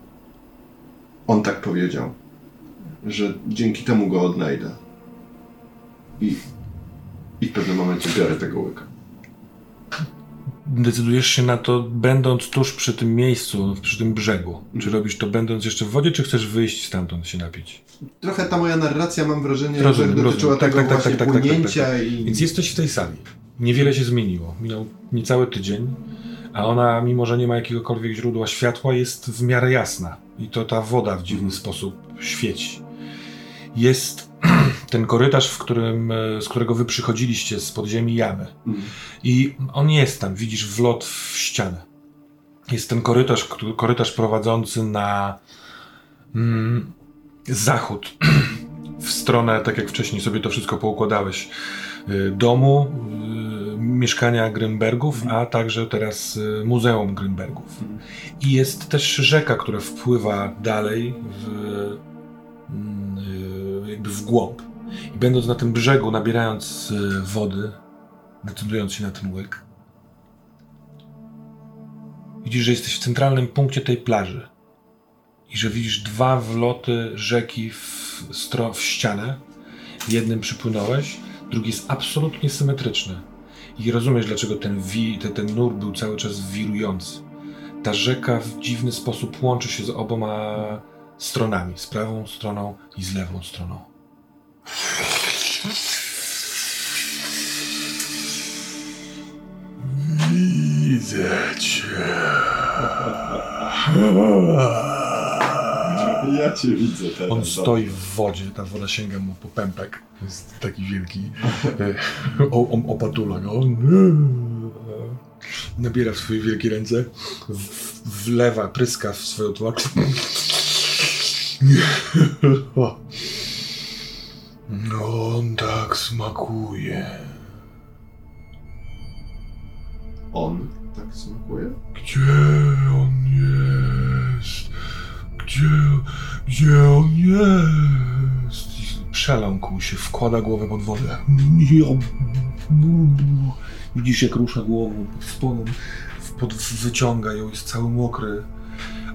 On tak powiedział, że dzięki temu go odnajdę. I, i w pewnym momencie biorę tego łyka. Decydujesz się na to, będąc tuż przy tym miejscu, przy tym brzegu. Czy robisz to będąc jeszcze w wodzie, czy chcesz wyjść stamtąd się napić? Trochę ta moja narracja, mam wrażenie, Rozumiem, że dotyczyła rozumiem. Tak, tego tak, tak, właśnie tak, tak, tak, tak, płynięcia tak. i... Więc jesteś w tej sali. Niewiele się zmieniło. Minął niecały tydzień, a ona, mimo że nie ma jakiegokolwiek źródła światła, jest w miarę jasna. I to ta woda w dziwny sposób świeci. Jest ten korytarz, w którym, e, z którego wy przychodziliście z podziemi jamy. Mhm. I on jest tam, widzisz wlot w ścianę. Jest ten korytarz, korytarz prowadzący na mm, zachód, w stronę, tak jak wcześniej sobie to wszystko poukładałeś, y, domu, mieszkania Grynbergów, a także teraz y, Muzeum Grynbergów. I jest też rzeka, która wpływa dalej w, mm, y, jakby w głąb. I będąc na tym brzegu, nabierając y, wody, decydując się na ten łyk, widzisz, że jesteś w centralnym punkcie tej plaży i że widzisz dwa wloty rzeki w, stro- w ścianę. Jednym przypłynąłeś, drugi jest absolutnie symetryczny. I rozumiesz, dlaczego ten, wi, ten, ten nur był cały czas wirujący. Ta rzeka w dziwny sposób łączy się z oboma stronami, z prawą stroną i z lewą stroną. Widzę cię. Ja cię widzę teraz. On stoi w wodzie, ta woda sięga mu po pępek. Jest taki wielki. e, O, o, opatula go. Nabiera w swoje wielkie ręce, wlewa, pryska w swoją twarz. No, on tak smakuje. On tak smakuje? Gdzie on jest? Gdzie, gdzie on jest? Przeląkł się, wkłada głowę pod wodę. Widzisz, jak rusza głową pod spodem, pod, wyciąga ją, jest cały mokry,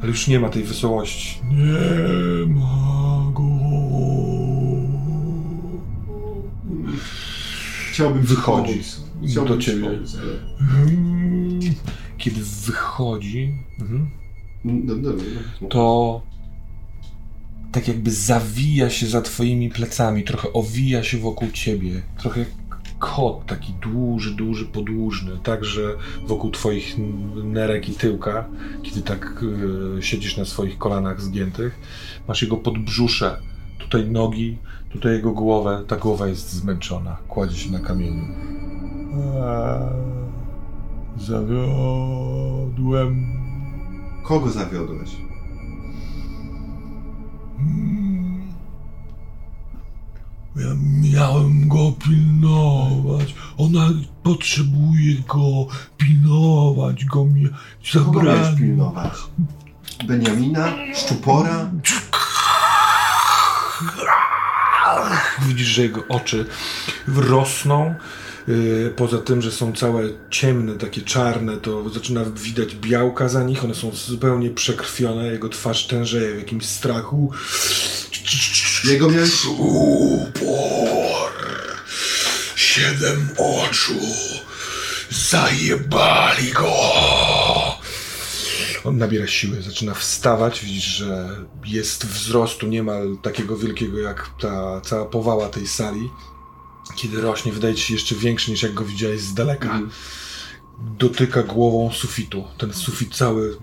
ale już nie ma tej wesołości. Nie ma go. Chciałbym ci Wychodzi pomóc. Chciałbym do ci ciebie. pomóc, ale- Kiedy wychodzi, mhm. No, dobra, no. to tak jakby zawija się za twoimi plecami, trochę owija się wokół ciebie, trochę jak kot taki duży, duży, podłużny, także wokół twoich nerek i tyłka, kiedy tak e, siedzisz na swoich kolanach zgiętych, masz jego podbrzusze, tutaj nogi, tutaj jego głowę, ta głowa jest zmęczona, kładzie się na kamieniu. Eee, Zawiodłem Kogo zawiodłeś? Ja miałem go pilnować. Ona potrzebuje go pilnować, go mi zabrali. pilnować? Beniamina? Szczupora? Widzisz, że jego oczy rosną, Poza tym, że są całe ciemne, takie czarne, to zaczyna widać białka za nich. One są zupełnie przekrwione. Jego twarz tężeje w jakimś strachu. Jego miałeś... Upor. Siedem oczu. Zajebali go. On nabiera siły, zaczyna wstawać. Widzisz, że jest wzrostu niemal takiego wielkiego jak ta cała powała tej sali. Kiedy rośnie, wydaje ci się jeszcze większy niż jak go widziałeś z daleka. Dotyka głową sufitu. Ten sufit cały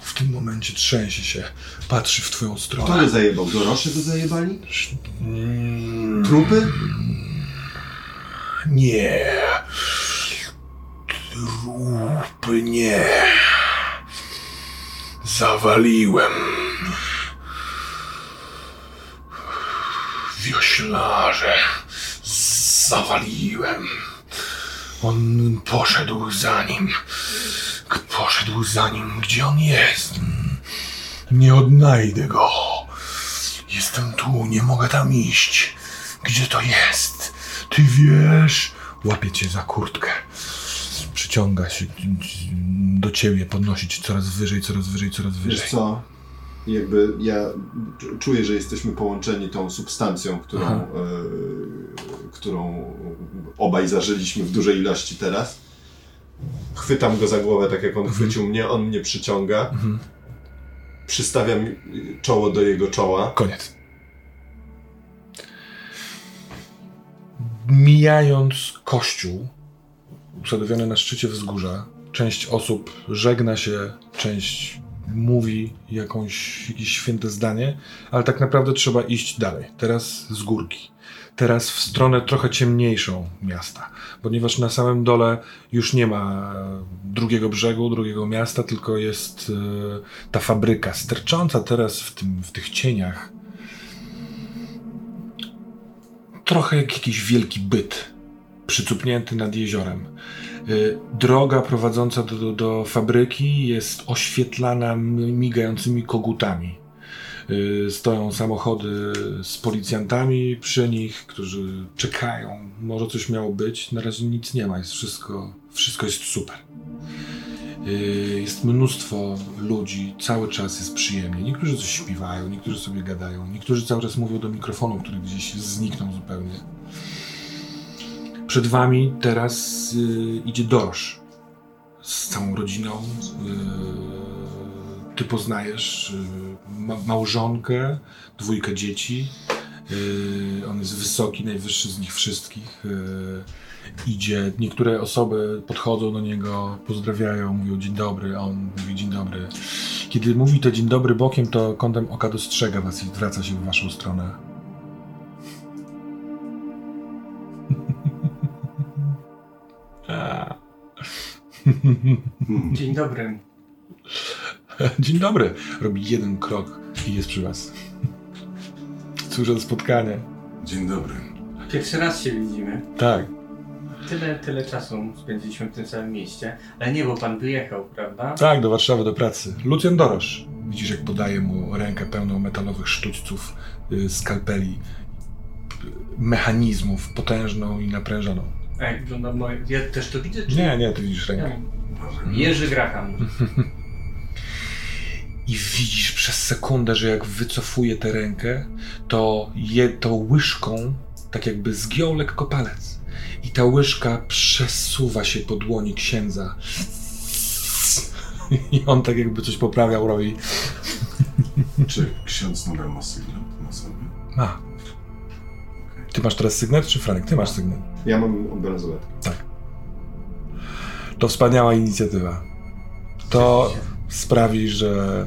w tym momencie trzęsie się. Patrzy w twoją Kto stronę. go zajebał? Dorosze go zajebali? Mm, Trupy? Nie. Trupy nie. Zawaliłem. Wioślarze. Zawaliłem. On poszedł za nim. Poszedł za nim, gdzie on jest. Nie odnajdę go. Jestem tu, nie mogę tam iść. Gdzie to jest? Ty wiesz? Łapie cię za kurtkę. Przyciąga się do ciebie, podnosi cię coraz wyżej, coraz wyżej, coraz wyżej. Wiesz co? Jakby ja czu- czuję, że jesteśmy połączeni tą substancją, którą, e, którą obaj zażyliśmy w dużej ilości teraz. Chwytam go za głowę, tak jak on Mhm. chwycił mnie, on mnie przyciąga. Przystawiam czoło do jego czoła. Koniec. Mijając kościół, usadowiony na szczycie wzgórza, część osób żegna się, część mówi jakąś, jakieś święte zdanie, ale tak naprawdę trzeba iść dalej. Teraz z górki. Teraz w stronę trochę ciemniejszą miasta, ponieważ na samym dole już nie ma e, drugiego brzegu, drugiego miasta, tylko jest e, ta fabryka stercząca teraz w, tym, w tych cieniach. Trochę jak jakiś wielki byt przycupnięty nad jeziorem. Y, Droga prowadząca do, do, fabryki jest oświetlana migającymi kogutami. Y, Stoją samochody z policjantami przy nich, którzy czekają. Może coś miało być. Na razie nic nie ma, jest wszystko, wszystko jest super. Y, Jest mnóstwo ludzi, cały czas jest przyjemnie. Niektórzy coś śpiewają, niektórzy sobie gadają, niektórzy cały czas mówią do mikrofonu, który gdzieś zniknął zupełnie. Przed wami teraz y, idzie Dorosz z całą rodziną. Y, ty poznajesz y, ma, małżonkę, dwójkę dzieci. Y, on jest wysoki, najwyższy z nich wszystkich. Y, idzie, niektóre osoby podchodzą do niego, pozdrawiają, mówią dzień dobry, a on mówi dzień dobry. Kiedy mówi to dzień dobry bokiem, to kątem oka dostrzega was i zwraca się w waszą stronę. Dzień dobry. Dzień dobry. Robi jeden krok i jest przy was. Cóż za spotkanie. Dzień dobry. Pierwszy raz się widzimy. Tak. Tyle, tyle czasu spędziliśmy w tym samym mieście. Ale nie, bo pan wyjechał, prawda? Tak, do Warszawy, do pracy. Lucjan Dorosz. Widzisz, jak podaje mu rękę pełną metalowych sztućców, y, skalpeli, p- mechanizmów, potężną i naprężoną. A jak wygląda moje... Ja też to widzę, czy... Nie, nie, ty widzisz rękę. Jerzy Graham. I widzisz przez sekundę, że jak wycofuje tę rękę, to je to łyżką tak jakby zgiął lekko palec. I ta łyżka przesuwa się po dłoni księdza. I on tak jakby coś poprawiał robi. Czy ksiądz nadal ma sygnet na sobie? Ma. Ty masz teraz sygnet, czy Franek? Ty masz sygnet. Ja mam bransoletkę. Tak. To wspaniała inicjatywa. To sprawi, że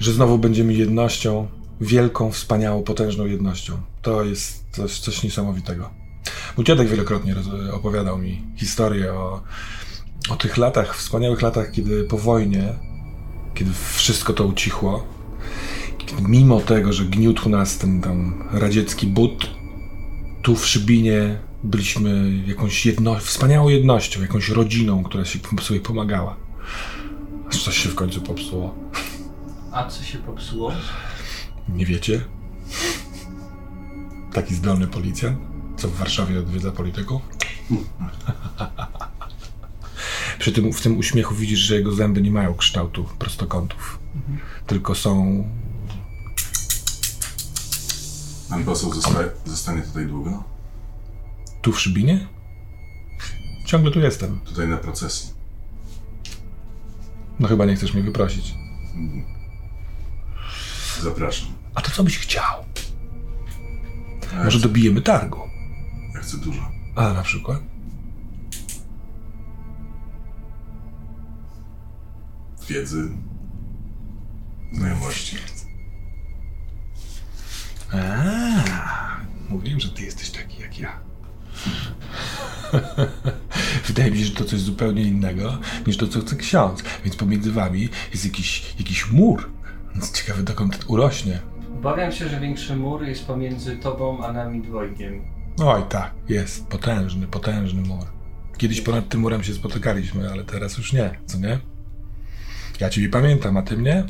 że znowu będziemy jednością, wielką, wspaniałą, potężną jednością. To jest coś, coś niesamowitego. Mój dziadek wielokrotnie opowiadał mi historię o, o tych latach, wspaniałych latach, kiedy po wojnie, kiedy wszystko to ucichło, mimo tego, że gniótł nas ten tam radziecki but, tu w Szybinie byliśmy jakąś jedno, wspaniałą jednością, jakąś rodziną, która się sobie pomagała. Aż coś się w końcu popsuło. A co się popsuło? Nie wiecie? Taki zdolny policjant? co w Warszawie odwiedza polityków. Przy tym, w tym uśmiechu widzisz, że jego zęby nie mają kształtu prostokątów, tylko są Pan poseł zosta- zostanie tutaj długo? tu w Szybinie. Ciągle tu jestem. Tutaj na procesji. No chyba nie chcesz mnie wyprosić. Zapraszam. A to co byś chciał? Ja Może chcę, dobijemy targu? ja chcę dużo. A na przykład? Wiedzy, znajomości. A, mówiłem, że ty jesteś taki jak ja. Wydaje mi się, że to coś zupełnie innego niż to, co chce ksiądz. Więc pomiędzy wami jest jakiś, jakiś mur. Więc ciekawy, dokąd urośnie. Obawiam się, że większy mur jest pomiędzy tobą a nami dwojgiem. Oj, tak, jest. Potężny, potężny mur. Kiedyś ponad tym murem się spotykaliśmy, ale teraz już nie, co nie? Ja ciebie pamiętam, a ty mnie?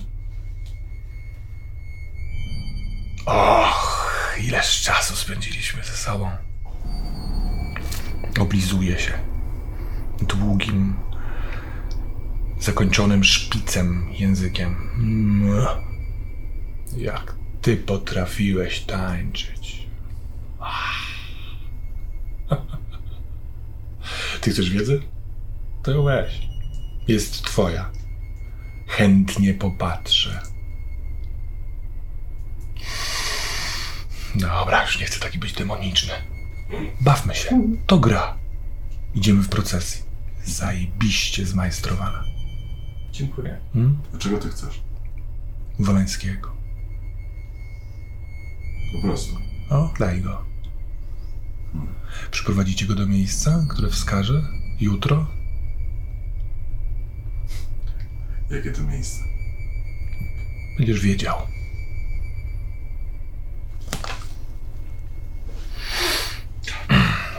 Och, ileż czasu spędziliśmy ze sobą. Oblizuje się długim, zakończonym szpicem językiem. Jak ty potrafiłeś tańczyć. Ty chcesz wiedzy? To ją weź. Jest twoja. Chętnie popatrzę. Dobra, już nie chcę taki być demoniczny. Bawmy się. To gra. Idziemy w procesji. Zajebiście zmajstrowana. Dziękuję. Hmm? Dlaczego ty chcesz? Woleńskiego. Po prostu. O, daj go. Przyprowadzicie go do miejsca, które wskaże jutro? Jakie to miejsce? Będziesz wiedział.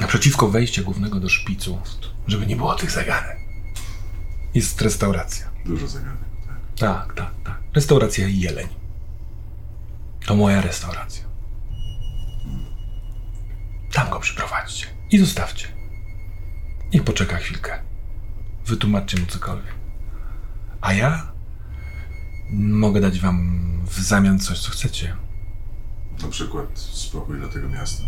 Naprzeciwko wejścia głównego do szpicu, żeby nie było tych zagadek, jest restauracja. Dużo zagadek, tak. Tak, tak, tak. Restauracja Jeleń. To moja restauracja. Tam go przyprowadźcie i zostawcie. Niech poczeka chwilkę. Wytłumaczcie mu cokolwiek. A ja mogę dać wam w zamian coś, co chcecie. Na przykład spokój dla tego miasta.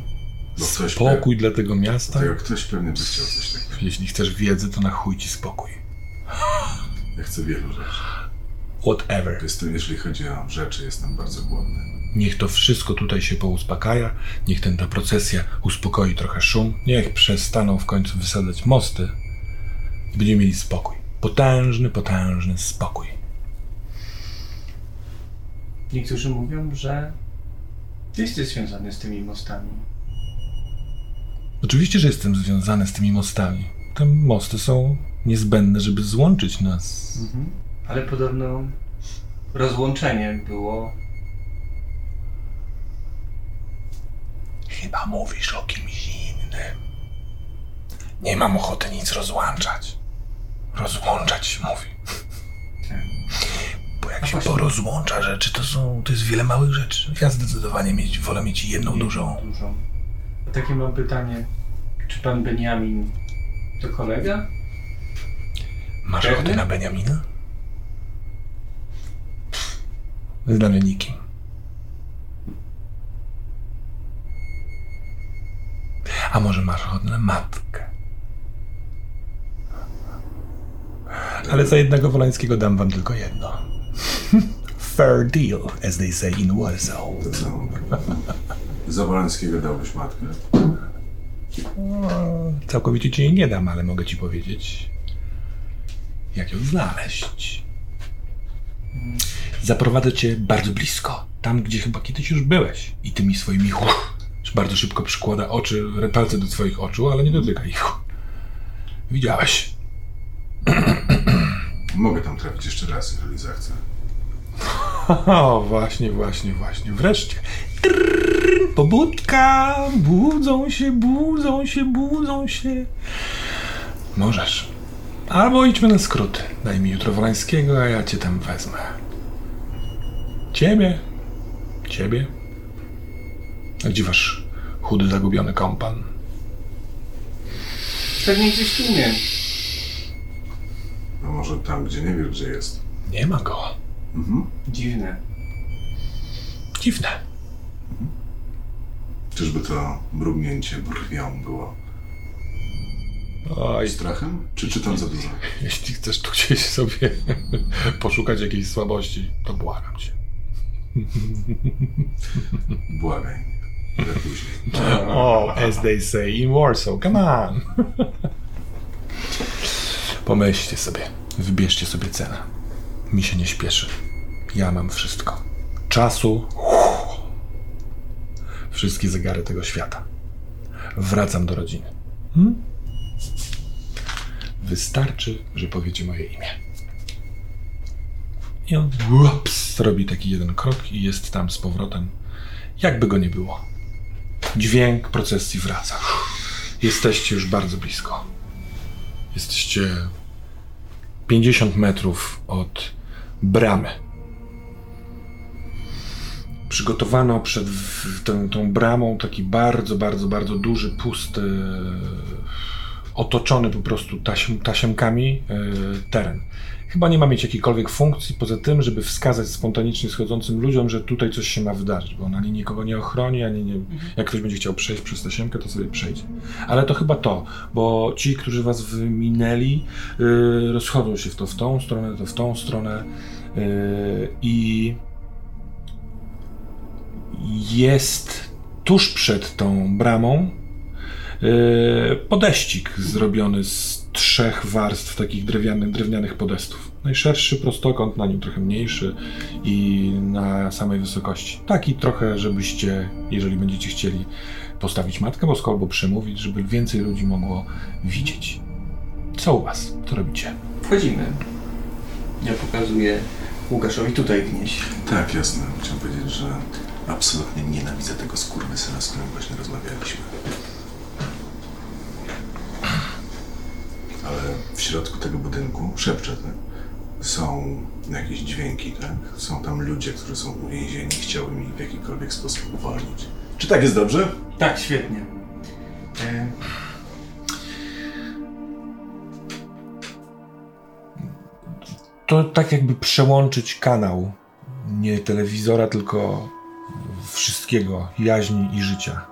Ktoś Spokój dla tego miasta. To ktoś pewnie by chciał coś takiego. Jeśli chcesz wiedzy, to na chuj ci spokój. Ja chcę wielu rzeczy. Whatever. Jestem, jeżeli chodzi o rzeczy, jestem bardzo głodny. Niech to wszystko tutaj się pouspokaja, niech ten ta procesja uspokoi trochę szum, niech przestaną w końcu wysadzać mosty i będziemy mieli spokój. Potężny, potężny spokój. Niektórzy mówią, że ty jesteś związany z tymi mostami. Oczywiście, że jestem związany z tymi mostami. Te mosty są niezbędne, żeby złączyć nas. Ale podobno rozłączenie było. Chyba mówisz o kimś innym. Nie mam ochoty nic rozłączać. Rozłączać się mówi. Bo jak A się właśnie- porozłącza rzeczy, to są, to jest wiele małych rzeczy. Ja zdecydowanie mieć, wolę mieć jedną dużą. dużą. Takie mam pytanie. Czy pan Beniamin to kolega? Masz Pewny? ochotę na Beniamina? Jest dla mnie nikim. A może masz ochotę na matkę? Ale za jednego Wolańskiego dam wam tylko jedno. Fair deal, as they say in Warsaw. To co? Za Wolańskiego dałbyś matkę? Całkowicie ci jej nie dam, ale mogę ci powiedzieć, jak ją znaleźć. Zaprowadzę cię bardzo blisko, tam gdzie chyba kiedyś już byłeś. I tymi swoimi uch, bardzo szybko przykłada oczy, palce do twoich oczu, ale nie dotyka ich. Widziałeś. Mogę tam trafić jeszcze raz, jeżeli zechcę. O, właśnie, właśnie, właśnie. Wreszcie. Trrr, pobudka! Budzą się, budzą się, budzą się. Możesz. Albo idźmy na skróty. Daj mi jutro Wolańskiego, a ja cię tam wezmę. Ciebie. Ciebie. A gdzie wasz chudy, zagubiony kompan? Pewnie gdzieś tu nie. A może tam, gdzie nie wiesz, gdzie jest. Nie ma go. Mhm. Dziwne. Dziwne. Czyżby to mrugnięcie brwią było Oj, strachem? Czy czytam za dużo? jeśli chcesz tu gdzieś sobie poszukać jakiejś słabości, to błagam cię. Błagaj. Ale później. O, as they say in Warsaw, come on. Pomyślcie sobie, wybierzcie sobie cenę. Mi się nie śpieszy. Ja mam wszystko. Czasu. Wszystkie zegary tego świata. Wracam do rodziny. Hmm? Wystarczy, że powiecie moje imię. I on ups, robi taki jeden krok i jest tam z powrotem. Jakby go nie było. Dźwięk procesji wraca. Jesteście już bardzo blisko. Jesteście 50 metrów od bramy. Przygotowano przed tą, tą bramą taki bardzo, bardzo, bardzo duży, pusty, otoczony po prostu taśm, tasiemkami e, teren. Chyba nie ma mieć jakiejkolwiek funkcji poza tym, żeby wskazać spontanicznie schodzącym ludziom, że tutaj coś się ma wydarzyć, bo on ani nikogo nie ochroni, ani nie. Jak ktoś będzie chciał przejść przez tasiemkę, to sobie przejdzie. Ale to chyba to, bo ci, którzy was wyminęli, yy, rozchodzą się w to w tą stronę, to w tą stronę yy, i jest tuż przed tą bramą yy, podeścik zrobiony z trzech warstw takich drewnianych, drewnianych podestów. Najszerszy prostokąt, na nim trochę mniejszy i na samej wysokości. Taki trochę, żebyście, jeżeli będziecie chcieli postawić Matkę Boską albo przemówić, żeby więcej ludzi mogło widzieć. Co u was? Co robicie? Wchodzimy. Ja pokazuję Łukaszowi tutaj wnieść. Tak, jasne. Chciałem powiedzieć, że absolutnie nienawidzę tego skurwysyna, z którym właśnie rozmawialiśmy. Ale w środku tego budynku, szepczę, tak? Są jakieś dźwięki, tak? Są tam ludzie, którzy są uwięzieni, chciały mi w jakikolwiek sposób uwolnić. Czy tak jest dobrze? Tak, świetnie. E, To tak jakby przełączyć kanał. Nie telewizora, tylko wszystkiego, jaźni i życia.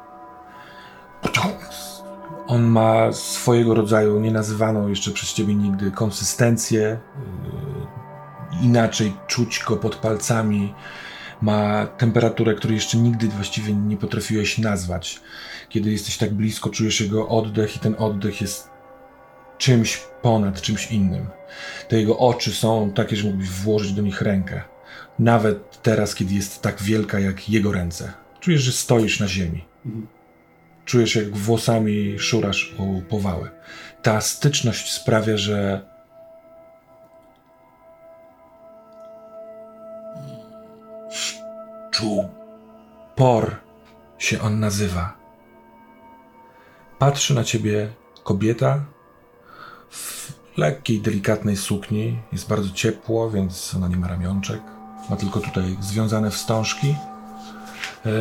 On ma swojego rodzaju, nienazywaną jeszcze przez ciebie nigdy, konsystencję. yy, Inaczej czuć go pod palcami. Ma temperaturę, której jeszcze nigdy właściwie nie potrafiłeś nazwać. Kiedy jesteś tak blisko, czujesz jego oddech, i ten oddech jest czymś ponad, czymś innym. Te jego oczy są takie, że mógłbyś włożyć do nich rękę. Nawet teraz, kiedy jest tak wielka jak jego ręce. Czujesz, że stoisz na ziemi. Czujesz, jak włosami szurasz o powały. Ta styczność sprawia, że czuł. Por się on nazywa. Patrzy na ciebie kobieta w lekkiej, delikatnej sukni. Jest bardzo ciepło, więc ona nie ma ramionczek. Ma tylko tutaj związane wstążki. Eee,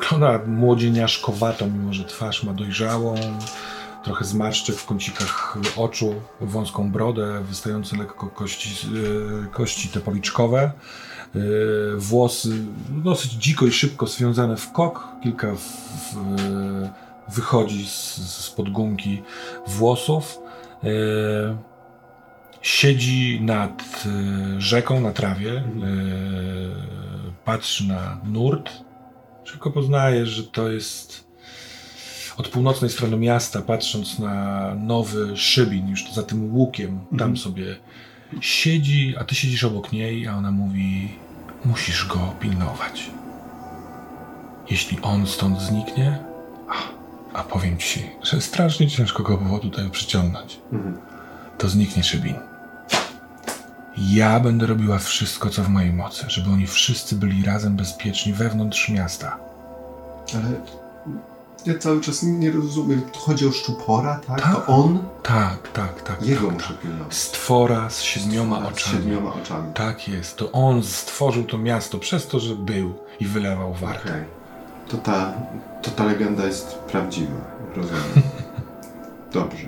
wygląda młodzieniaszkowato, mimo że twarz ma dojrzałą. Trochę zmarszczek w kącikach oczu, wąską brodę, wystające lekko kości, e, kości te policzkowe. E, włosy dosyć dziko i szybko związane w kok. Kilka w, w, wychodzi z, gumki włosów. Siedzi nad e, rzeką na trawie, e, patrzy na nurt. Szybko poznajesz, że to jest od północnej strony miasta, patrząc na nowy szybin, już za tym łukiem, tam sobie siedzi, a ty siedzisz obok niej, a ona mówi: Musisz go pilnować. Jeśli on stąd zniknie, a, a powiem ci, że strasznie ciężko go było tutaj przyciągnąć, to zniknie szybin. Ja będę robiła wszystko, co w mojej mocy, żeby oni wszyscy byli razem bezpieczni wewnątrz miasta. Ale ja cały czas nie rozumiem. Chodzi o szczupora, tak? Tak. To on? Tak, tak, tak. Jego tak, muszę tak. pilnować. Stwora z siedmioma Z oczami. siedmioma oczami. Tak jest. To on stworzył to miasto przez to, że był i wylewał wartę. Okej. To ta, to ta legenda jest prawdziwa. Rozumiem. Dobrze.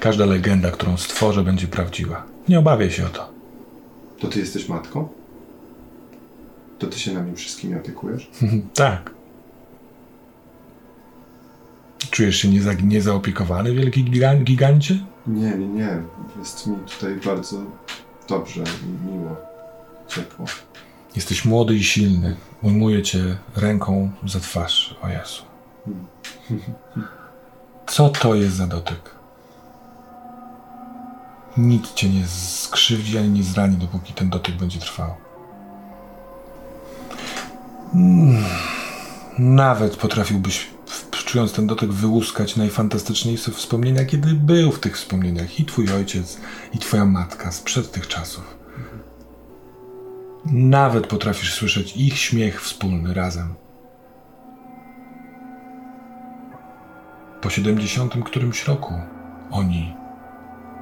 Każda legenda, którą stworzę, będzie prawdziwa. Nie obawiaj się o to. To ty jesteś matką? To ty się nami wszystkimi opiekujesz? tak. Czujesz się nieza, niezaopiekowany, wielki gigan, gigancie? Nie, nie, nie. Jest mi tutaj bardzo dobrze, mi- miło, ciepło. Jesteś młody i silny. Ujmuję cię ręką za twarz. O Jezu. Co to jest za dotyk? Nic cię nie skrzywdzi ani nie zrani, dopóki ten dotyk będzie trwał. Mm. Nawet potrafiłbyś, czując ten dotyk, wyłuskać najfantastyczniejsze wspomnienia, kiedy był w tych wspomnieniach i twój ojciec, i twoja matka sprzed tych czasów. Nawet potrafisz słyszeć ich śmiech wspólny razem. Po siedemdziesiątym którymś roku oni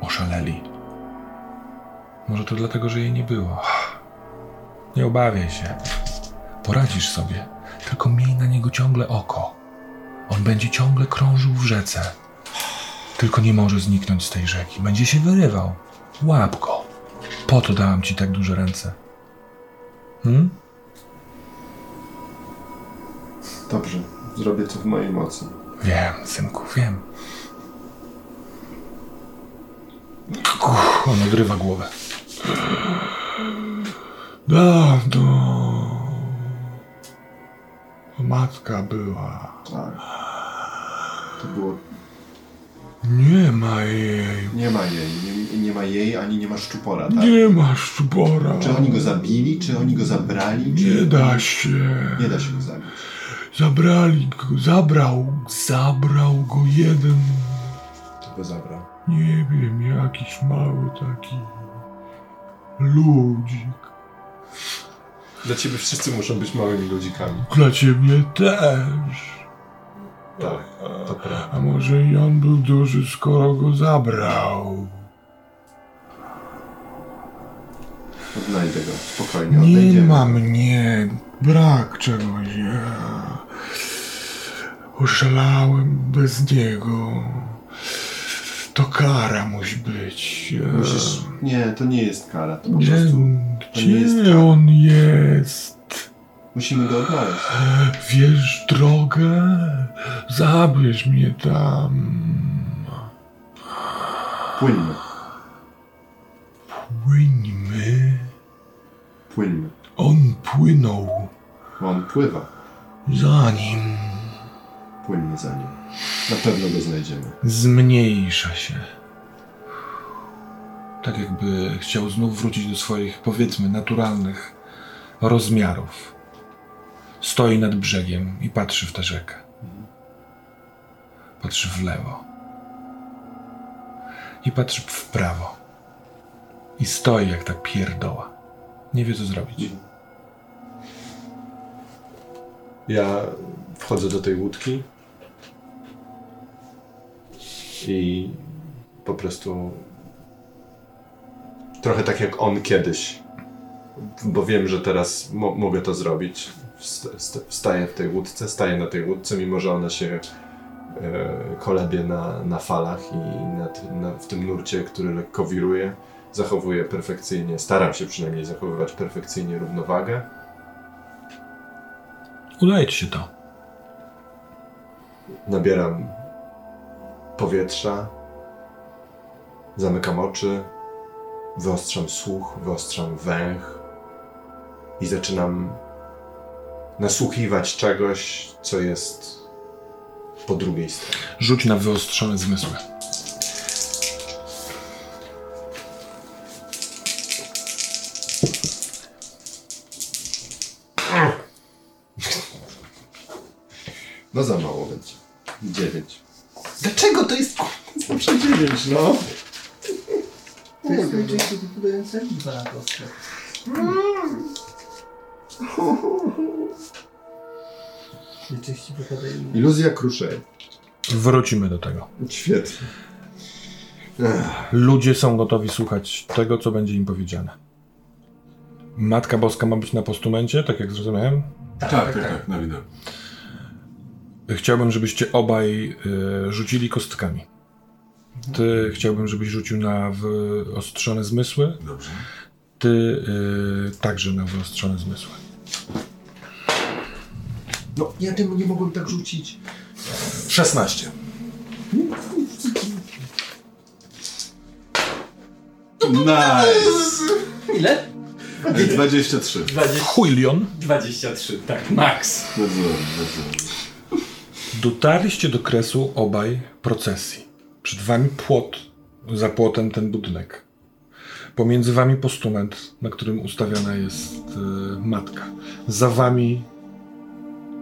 oszaleli. Może to dlatego, że jej nie było. Nie obawiaj się. Poradzisz sobie. Tylko miej na niego ciągle oko. On będzie ciągle krążył w rzece. Tylko nie może zniknąć z tej rzeki. Będzie się wyrywał. Łap go. Po to dałam ci tak duże ręce. Hmm? Dobrze, zrobię co w mojej mocy. Wiem, synku, wiem. On odrywa głowę. Dawno. Matka była. Tak. To było... Nie ma jej. Nie ma jej, nie, nie ma jej, ani nie ma szczupora, tak? Nie ma szczupora. Czy oni go zabili, czy oni go zabrali, czy... Nie da się. Nie da się go zabić. Zabrali go, zabrał, zabrał go jeden, Kto go zabrał? Nie wiem, jakiś mały taki ludzik. Dla ciebie wszyscy muszą być małymi ludzikami. Dla ciebie też. Tak, to prawda. A może i on był duży, skoro go zabrał? Odnajdę go, spokojnie, Nie odejdziemy. ma mnie, brak czegoś. Ja oszalałem bez niego. To kara musi być. Musisz... Nie, to nie jest kara, to po Nie, prostu... to jest gdzie on jest? Musimy go odnaleźć. Wiesz drogę? Zabierz mnie tam. Płyńmy, Płyńmy. płyńmy. On płynął on pływa. za nim. Płyńmy za nim. Na pewno go znajdziemy. Zmniejsza się. Tak jakby chciał znów wrócić do swoich, powiedzmy, naturalnych rozmiarów. Stoi nad brzegiem i patrzy w tę rzekę. Patrzy w lewo. I patrzy w prawo. I stoi jak ta pierdoła. Nie wie co zrobić. Ja wchodzę do tej łódki i po prostu trochę tak jak on kiedyś, bo wiem, że teraz mo- mogę to zrobić. Wst- st- Wstaję w tej łódce, staję na tej łódce, mimo że ona się e, kolebie na, na falach i na, na, w tym nurcie, który lekko wiruje. Zachowuję perfekcyjnie, staram się przynajmniej zachowywać perfekcyjnie równowagę. Udaje ci się to. Nabieram powietrza, zamykam oczy, wyostrzam słuch, wyostrzam węch i zaczynam nasłuchiwać czegoś, co jest po drugiej stronie. Rzuć na wyostrzone zmysły. No za mało 9, no. Teraz kończy się wybudując serwiwa na Iluzja kruszej. Wrócimy do tego. Świetnie. Ludzie są gotowi słuchać tego, co będzie im powiedziane. Matka Boska ma być na postumencie, tak jak zrozumiałem? Tak, tak, tak, tak na widok. Chciałbym, żebyście obaj y, rzucili kostkami. Ty chciałbym, żebyś rzucił na wyostrzone zmysły. Dobrze. Ty y, także na wyostrzone zmysły. No, ja temu nie mogłem tak rzucić. 16. Nice! Ile? 23. 20, Huilion. 23, tak, max. Dotarliście do kresu obaj procesji. Przed wami płot, za płotem ten budynek. Pomiędzy wami postument, na którym ustawiona jest y, matka. Za wami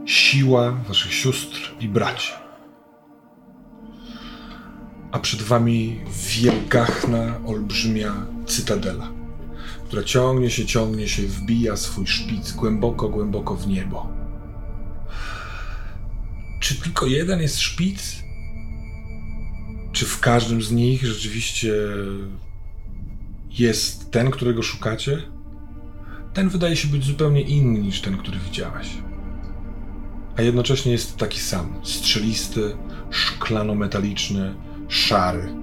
siła waszych sióstr i braci. A przed wami wielgachna, olbrzymia cytadela, która ciągnie się, ciągnie się, wbija swój szpic głęboko, głęboko w niebo. Czy tylko jeden jest szpic? Czy w każdym z nich rzeczywiście jest ten, którego szukacie? Ten wydaje się być zupełnie inny niż ten, który widziałeś. A jednocześnie jest taki sam: strzelisty, szklano-metaliczny, szary.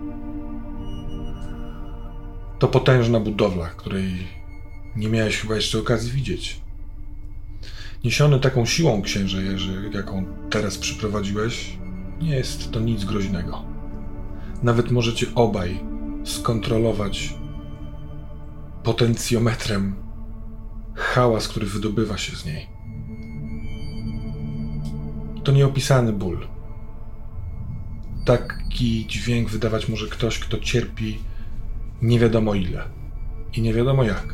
To potężna budowla, której nie miałeś chyba jeszcze okazji widzieć. Niesiony taką siłą, księże Jerzy, jaką teraz przyprowadziłeś, nie jest to nic groźnego. Nawet możecie obaj skontrolować potencjometrem hałas, który wydobywa się z niej. To nieopisany ból. Taki dźwięk wydawać może ktoś, kto cierpi nie wiadomo ile i nie wiadomo jak.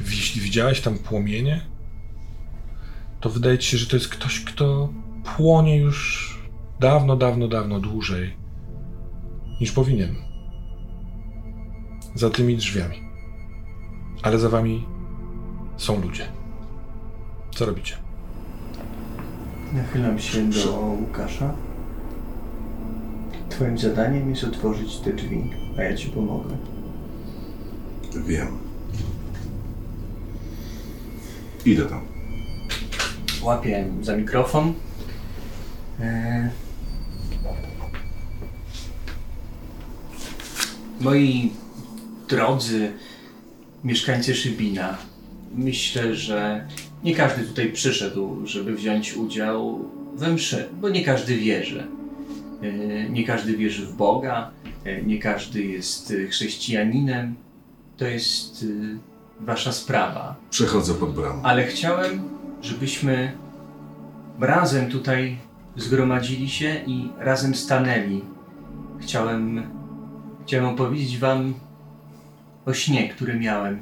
Jeśli widziałeś tam płomienie, to wydaje ci się, że to jest ktoś, kto płonie już dawno, dawno, dawno dłużej niż powinien. Za tymi drzwiami. Ale za wami są ludzie. Co robicie? Nachylam się do Łukasza. Twoim zadaniem jest otworzyć te drzwi, a ja ci pomogę. Wiem. Idę tam. Łapię za mikrofon. Eee. Moi drodzy mieszkańcy Szybina, myślę, że nie każdy tutaj przyszedł, żeby wziąć udział we mszy, bo nie każdy wierzy. Eee, Nie każdy wierzy w Boga, eee, nie każdy jest e, chrześcijaninem. To jest e, wasza sprawa. Przechodzę pod bramę. Ale chciałem, żebyśmy razem tutaj zgromadzili się i razem stanęli. Chciałem, chciałem opowiedzieć wam o śnie, który miałem.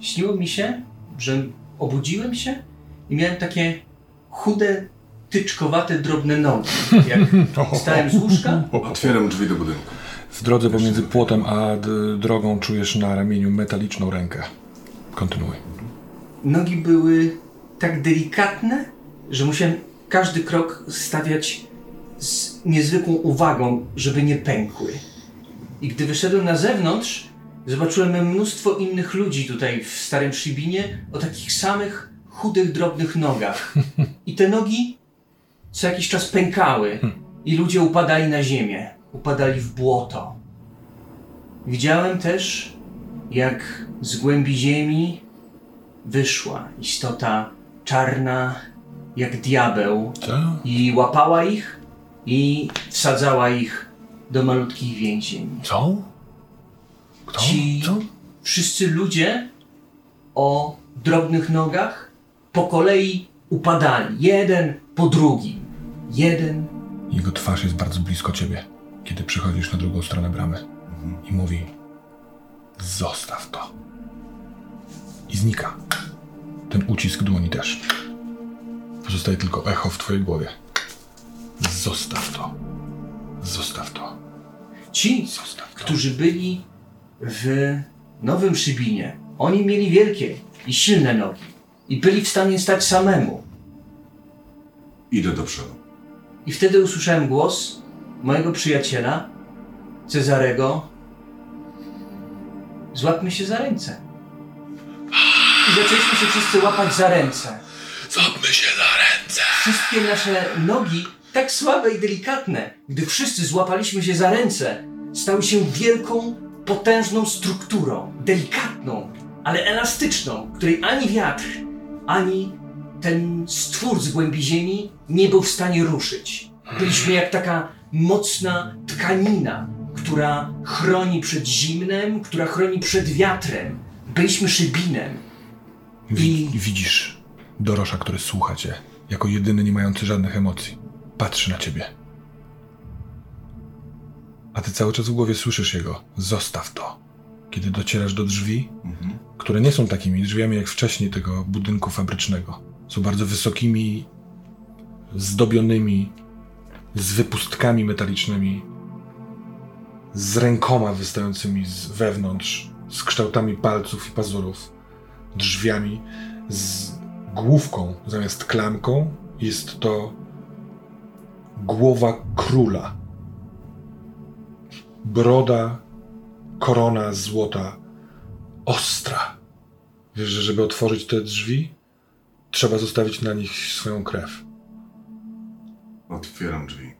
Śniło mi się, że obudziłem się i miałem takie chude, tyczkowate, drobne nogi. Jak stałem z łóżka, Otwieram drzwi do budynku. W drodze pomiędzy płotem a drogą czujesz na ramieniu metaliczną rękę. Kontynuuj. nogi były tak delikatne, że musiałem każdy krok stawiać z niezwykłą uwagą, żeby nie pękły. I gdy wyszedłem na zewnątrz, zobaczyłem mnóstwo innych ludzi tutaj w Starym Szybinie o takich samych chudych, drobnych nogach. I te nogi co jakiś czas pękały i ludzie upadali na ziemię, upadali w błoto. Widziałem też, jak z głębi ziemi wyszła istota czarna jak diabeł Co? i łapała ich i wsadzała ich do malutkich więzień. Co? Kto? Ci Co? wszyscy ludzie o drobnych nogach po kolei upadali, jeden po drugim. Jeden Jego twarz jest bardzo blisko ciebie, kiedy przychodzisz na drugą stronę bramy. I mówi: Zostaw to. I znika. Ten ucisk dłoni też. Pozostaje tylko echo w twojej głowie. Zostaw to. Zostaw to. Ci, Zostaw to. którzy byli w Nowym Szybinie, oni mieli wielkie i silne nogi i byli w stanie stać samemu. Idę do przodu. I wtedy usłyszałem głos mojego przyjaciela, Cezarego. Złapmy się za ręce. I zaczęliśmy się wszyscy łapać za ręce. Złapmy się za ręce. Wszystkie nasze nogi tak słabe i delikatne, gdy wszyscy złapaliśmy się za ręce, stały się wielką, potężną strukturą, delikatną, ale elastyczną, której ani wiatr, ani ten stwór z głębi ziemi nie był w stanie ruszyć. Byliśmy jak taka mocna tkanina, która chroni przed zimnem, która chroni przed wiatrem. Byliśmy szybinem. Wi- widzisz Dorosza, który słucha cię, jako jedyny nie mający żadnych emocji. Patrzy na ciebie. A ty cały czas w głowie słyszysz jego. Zostaw to. Kiedy docierasz do drzwi, które nie są takimi drzwiami jak wcześniej tego budynku fabrycznego. Są bardzo wysokimi, zdobionymi, z wypustkami metalicznymi, z rękoma wystającymi z wewnątrz, z kształtami palców i pazurów, drzwiami z główką zamiast klamką. Jest to głowa króla. Broda, korona złota, ostra. Wiesz, że żeby otworzyć te drzwi, trzeba zostawić na nich swoją krew. Otwieram drzwi.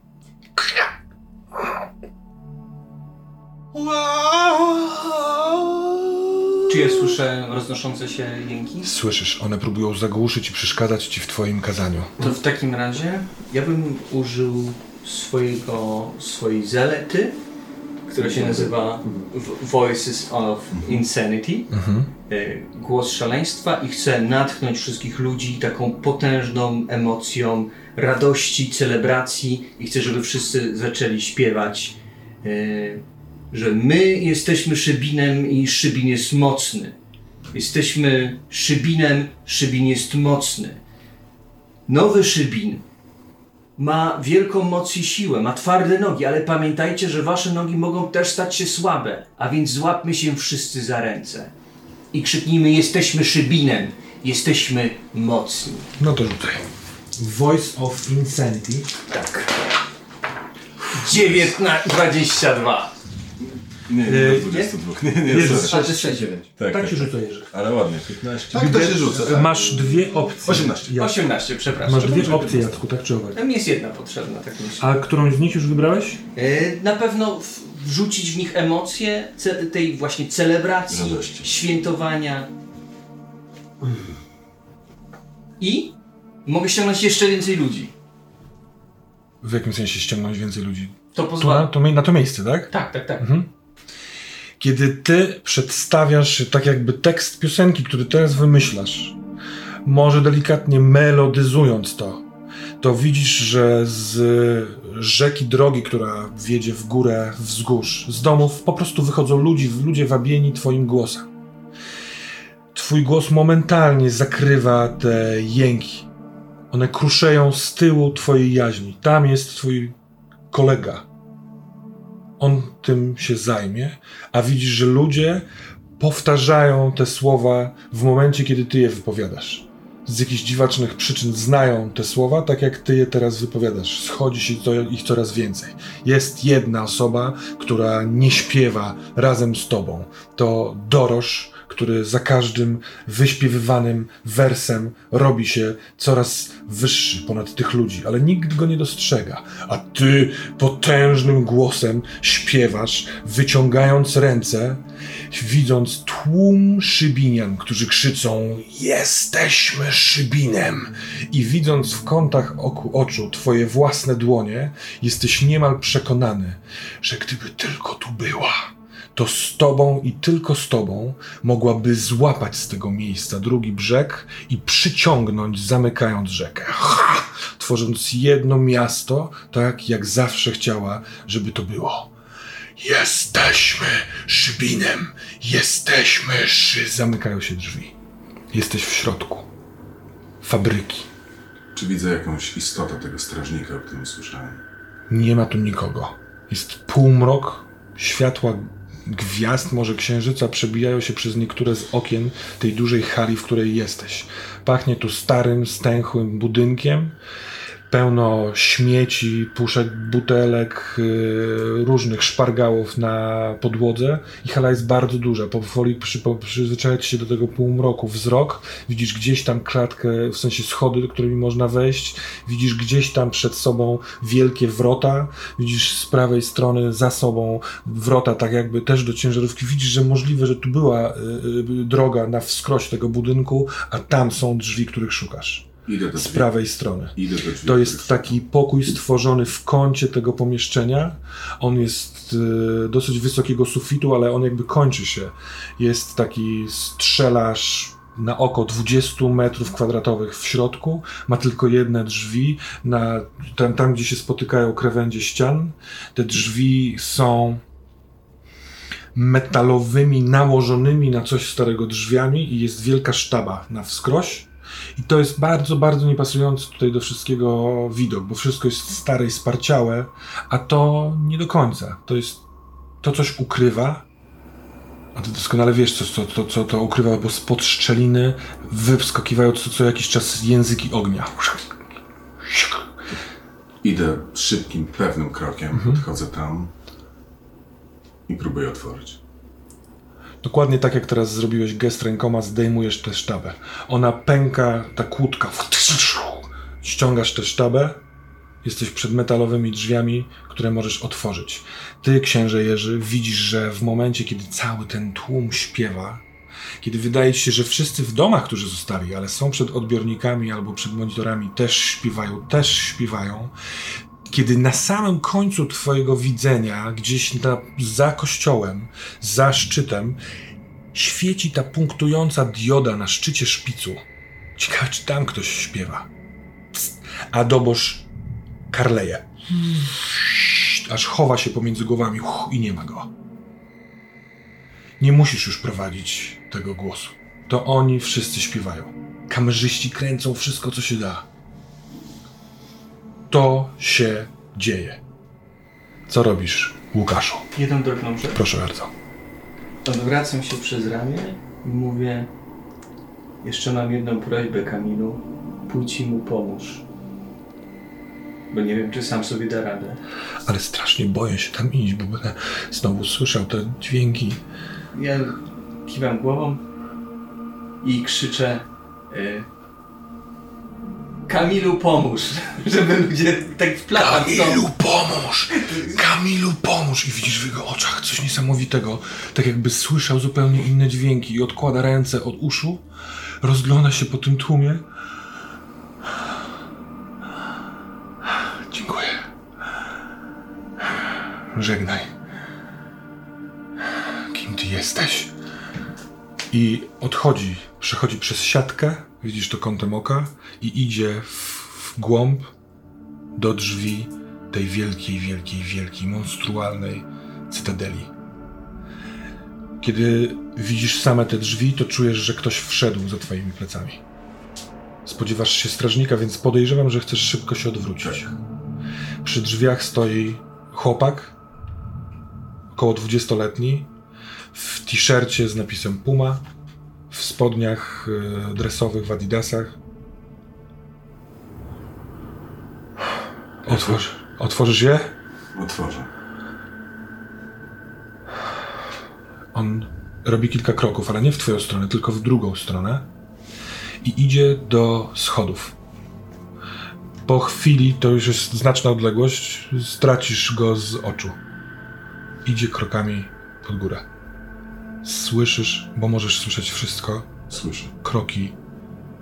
Czy ja słyszę roznoszące się jęki? Słyszysz, one próbują zagłuszyć i przeszkadzać ci w twoim kazaniu. To w takim razie ja bym użył swojego, swojej zalety, która się nazywa Voices of Insanity, e, głos szaleństwa i chcę natchnąć wszystkich ludzi taką potężną emocją radości, celebracji i chcę, żeby wszyscy zaczęli śpiewać, e, że my jesteśmy Szybinem i Szybin jest mocny. Jesteśmy Szybinem, Szybin jest mocny. Nowy Szybin ma wielką moc i siłę, ma twarde nogi, ale pamiętajcie, że wasze nogi mogą też stać się słabe, a więc złapmy się wszyscy za ręce i krzyknijmy: Jesteśmy Szybinem, jesteśmy mocni. No to rzucaj. Voice of Insanity. Tak. 19, 22. Nie, nie, Yy, do 22. Nie, nie, Jest sorry. A to jest 6-9. tak, tak, się rzuca, Jerzy. Ale ładnie, 15. Tak to się rzuca. Tak. Masz dwie opcje. 18. Jacku. 18, przepraszam. Masz dwie opcje, Jacku, tak czy owak? Tam jest jedna potrzebna, tak myślę. A którąś z nich już wybrałeś? E, Na pewno w- wrzucić w nich emocje ce- tej właśnie celebracji, Radości. świętowania. I mogę ściągnąć jeszcze więcej ludzi. W jakim sensie ściągnąć więcej ludzi? To To na pozwala. to, na to miejsce, tak? Tak, tak, tak. Kiedy ty przedstawiasz tak jakby tekst piosenki, który teraz wymyślasz, może delikatnie melodyzując to, to widzisz, że z rzeki drogi, która wiedzie w górę wzgórz, z domów po prostu wychodzą ludzi, ludzie wabieni twoim głosem. Twój głos momentalnie zakrywa te jęki. One kruszeją z tyłu twojej jaźni. Tam jest twój kolega, on tym się zajmie, a widzisz, że ludzie powtarzają te słowa w momencie, kiedy ty je wypowiadasz. Z jakichś dziwacznych przyczyn znają te słowa, tak jak ty je teraz wypowiadasz. Schodzi się ich coraz więcej. Jest jedna osoba, która nie śpiewa razem z tobą. To Dorosz, który za każdym wyśpiewywanym wersem robi się coraz wyższy ponad tych ludzi, ale nikt go nie dostrzega. A ty potężnym głosem śpiewasz, wyciągając ręce, widząc tłum szybinian, którzy krzyczą: Jesteśmy szybinem! I widząc w kątach oku, oczu twoje własne dłonie, jesteś niemal przekonany, że gdyby tylko tu była to z tobą i tylko z tobą mogłaby złapać z tego miejsca drugi brzeg i przyciągnąć, zamykając rzekę. Ha! Tworząc jedno miasto, tak jak zawsze chciała, żeby to było. Jesteśmy Szybinem, jesteśmy szy... Zamykają się drzwi. Jesteś w środku. Fabryki. Czy widzę jakąś istotę tego strażnika, o którym słyszałem? Nie ma tu nikogo. Jest półmrok, światła gwiazd, może księżyca, przebijają się przez niektóre z okien tej dużej hali, w której jesteś. Pachnie tu starym, stęchłym budynkiem, pełno śmieci, puszek, butelek, yy, różnych szpargałów na podłodze i hala jest bardzo duża. Powoli przy, przyzwyczajać się do tego półmroku. Wzrok, widzisz gdzieś tam klatkę, w sensie schody, którymi można wejść, widzisz gdzieś tam przed sobą wielkie wrota, widzisz z prawej strony za sobą wrota, tak jakby też do ciężarówki. Widzisz, że możliwe, że tu była yy, droga na wskroś tego budynku, a tam są drzwi, których szukasz. Z prawej strony. To jest taki pokój stworzony w kącie tego pomieszczenia. On jest y, dosyć wysokiego sufitu, ale on jakby kończy się. Jest taki strzelarz na oko 20 metrów kwadratowych w środku. Ma tylko jedne drzwi. Na, tam, tam, gdzie się spotykają krawędzie ścian, te drzwi są metalowymi, nałożonymi na coś starego drzwiami i jest wielka sztaba na wskroś. I to jest bardzo, bardzo niepasujący tutaj do wszystkiego widok, bo wszystko jest stare i sparciałe, a to nie do końca. To jest, to coś ukrywa, a ty doskonale wiesz, co, co, to, co to ukrywa, bo spod szczeliny wyskakiwają co, co jakiś czas języki ognia. Idę szybkim, pewnym krokiem, Mhm. podchodzę tam i próbuję otworzyć. Dokładnie tak jak teraz zrobiłeś gest rękoma, zdejmujesz tę sztabę. Ona pęka, ta kłódka. Ściągasz tę sztabę. Jesteś przed metalowymi drzwiami, które możesz otworzyć. Ty, księże Jerzy, widzisz, że w momencie, kiedy cały ten tłum śpiewa, kiedy wydaje ci się, że wszyscy w domach, którzy zostali, ale są przed odbiornikami albo przed monitorami, też śpiewają, też śpiewają, kiedy na samym końcu twojego widzenia, gdzieś na, za kościołem, za szczytem, świeci ta punktująca dioda na szczycie szpicu. Ciekawe, czy tam ktoś śpiewa. Psst. A dobosz karleje. Aż chowa się pomiędzy głowami uch, i nie ma go. Nie musisz już prowadzić tego głosu. To oni wszyscy śpiewają. Kamerzyści kręcą wszystko, co się da. To się dzieje. Co robisz, Łukaszu? Jedną drobną rzecz. Proszę bardzo. Odwracam się przez ramię i mówię jeszcze mam jedną prośbę, Kamilu. Pójdź i mu pomóż. Bo nie wiem, czy sam sobie da radę. Ale strasznie boję się tam iść, bo będę znowu słyszał te dźwięki. Ja kiwam głową i krzyczę y, Kamilu pomóż, żeby ludzie tak w plachach są. Kamilu, pomóż! Kamilu, pomóż! I widzisz w jego oczach coś niesamowitego. Tak jakby słyszał zupełnie inne dźwięki i odkłada ręce od uszu, rozgląda się po tym tłumie. Dziękuję. Żegnaj. Kim ty jesteś? I odchodzi, przechodzi przez siatkę, widzisz to kątem oka, i idzie w, w głąb do drzwi tej wielkiej, wielkiej, wielkiej, monstrualnej cytadeli. Kiedy widzisz same te drzwi, to czujesz, że ktoś wszedł za twoimi plecami. Spodziewasz się strażnika, więc podejrzewam, że chcesz szybko się odwrócić. Przy drzwiach stoi chłopak, około 20-letni, w t-shircie z napisem Puma, w spodniach e, dresowych w adidasach. Otworz, otworzysz je? Otworzę. On robi kilka kroków, ale nie w twoją stronę, tylko w drugą stronę i idzie do schodów. Po chwili, to już jest znaczna odległość, stracisz go z oczu. Idzie krokami pod górę. Słyszysz, bo możesz słyszeć wszystko, Słyszę. kroki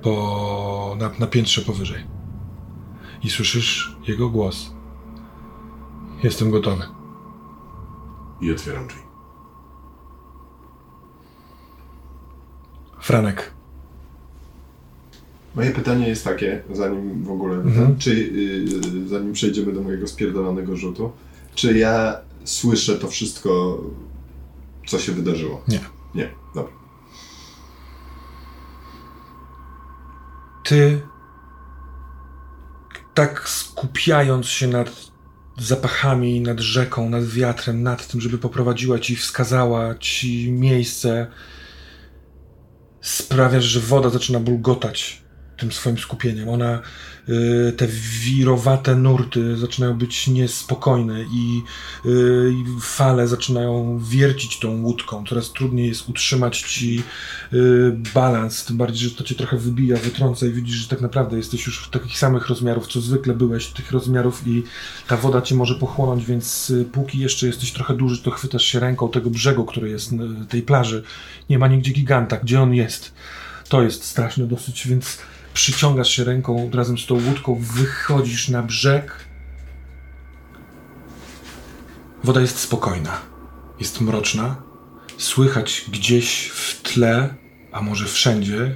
po, na, na piętrze powyżej. I słyszysz jego głos. Jestem gotowy. I otwieram drzwi. Franek, Moje pytanie jest takie, zanim w ogóle, Mhm. czy yy, zanim przejdziemy do mojego spierdolonego rzutu, czy ja słyszę to wszystko, co się wydarzyło? nie. Nie, dobra. ty tak skupiając się nad zapachami, nad rzeką, nad wiatrem, nad tym, żeby poprowadziła ci, wskazała ci miejsce, sprawiasz, że woda zaczyna bulgotać. Tym swoim skupieniem. Ona, y, te wirowate nurty zaczynają być niespokojne i, y, i fale zaczynają wiercić tą łódką. Coraz trudniej jest utrzymać ci y, balans, tym bardziej, że to cię trochę wybija, wytrąca i widzisz, że tak naprawdę jesteś już w takich samych rozmiarów, co zwykle byłeś, tych rozmiarów i ta woda cię może pochłonąć, więc póki jeszcze jesteś trochę duży, to chwytasz się ręką tego brzegu, który jest tej plaży. Nie ma nigdzie giganta, gdzie on jest. To jest straszne dosyć, więc przyciągasz się ręką razem z tą łódką, wychodzisz na brzeg. Woda jest spokojna, jest mroczna. Słychać gdzieś w tle, a może wszędzie,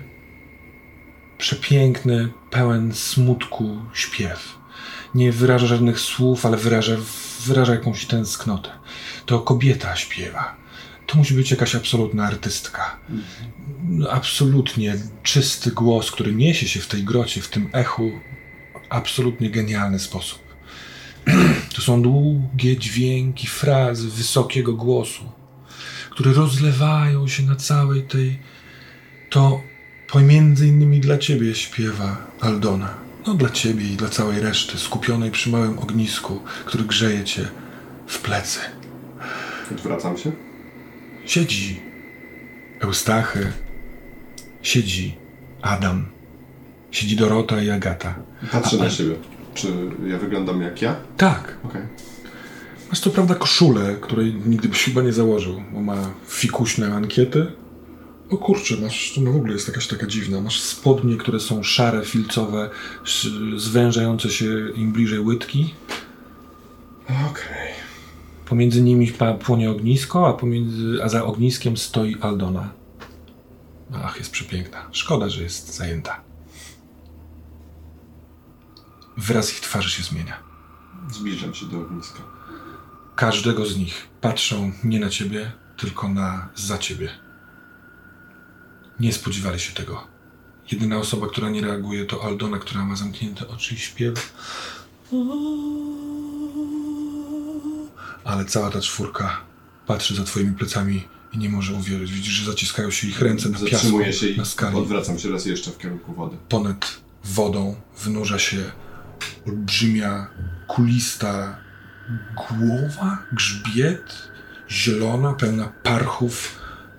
przepiękny, pełen smutku śpiew. Nie wyraża żadnych słów, ale wyraża, wyraża jakąś tęsknotę. To kobieta śpiewa. To musi być jakaś absolutna artystka. Absolutnie czysty głos, który niesie się w tej grocie, w tym echu, absolutnie genialny sposób. To są długie dźwięki, frazy wysokiego głosu, które rozlewają się na całej tej. To pomiędzy innymi dla ciebie śpiewa Aldona. No dla ciebie i dla całej reszty, skupionej przy małym ognisku, który grzeje cię w plecy. Odwracam się. Siedzi Eustachy, siedzi Adam, siedzi Dorota i Agata. Patrzę A- na siebie. Czy ja wyglądam jak ja? Tak, Okej. masz co prawda koszulę, której nigdy byś chyba nie założył, bo ma fikuśne ankiety. O kurczę, masz, to w ogóle jest jakaś taka dziwna. Masz spodnie, które są szare, filcowe, zwężające się im bliżej łydki. Okej. Pomiędzy nimi płonie ognisko, a, pomiędzy, a za ogniskiem stoi Aldona. Ach, jest przepiękna. Szkoda, że jest zajęta. Wyraz ich twarzy się zmienia. Zbliżam się do ogniska. Każdego z nich patrzą nie na ciebie, tylko na za ciebie. Nie spodziewali się tego. Jedyna osoba, która nie reaguje, to Aldona, która ma zamknięte oczy i śpiewa. Ale cała ta czwórka patrzy za twoimi plecami i nie może uwierzyć. Widzisz, że zaciskają się ich ręce na piasku, się i na skali. odwracam się raz jeszcze w kierunku wody. Ponad wodą wynurza się olbrzymia, kulista głowa, grzbiet, zielona, pełna parchów,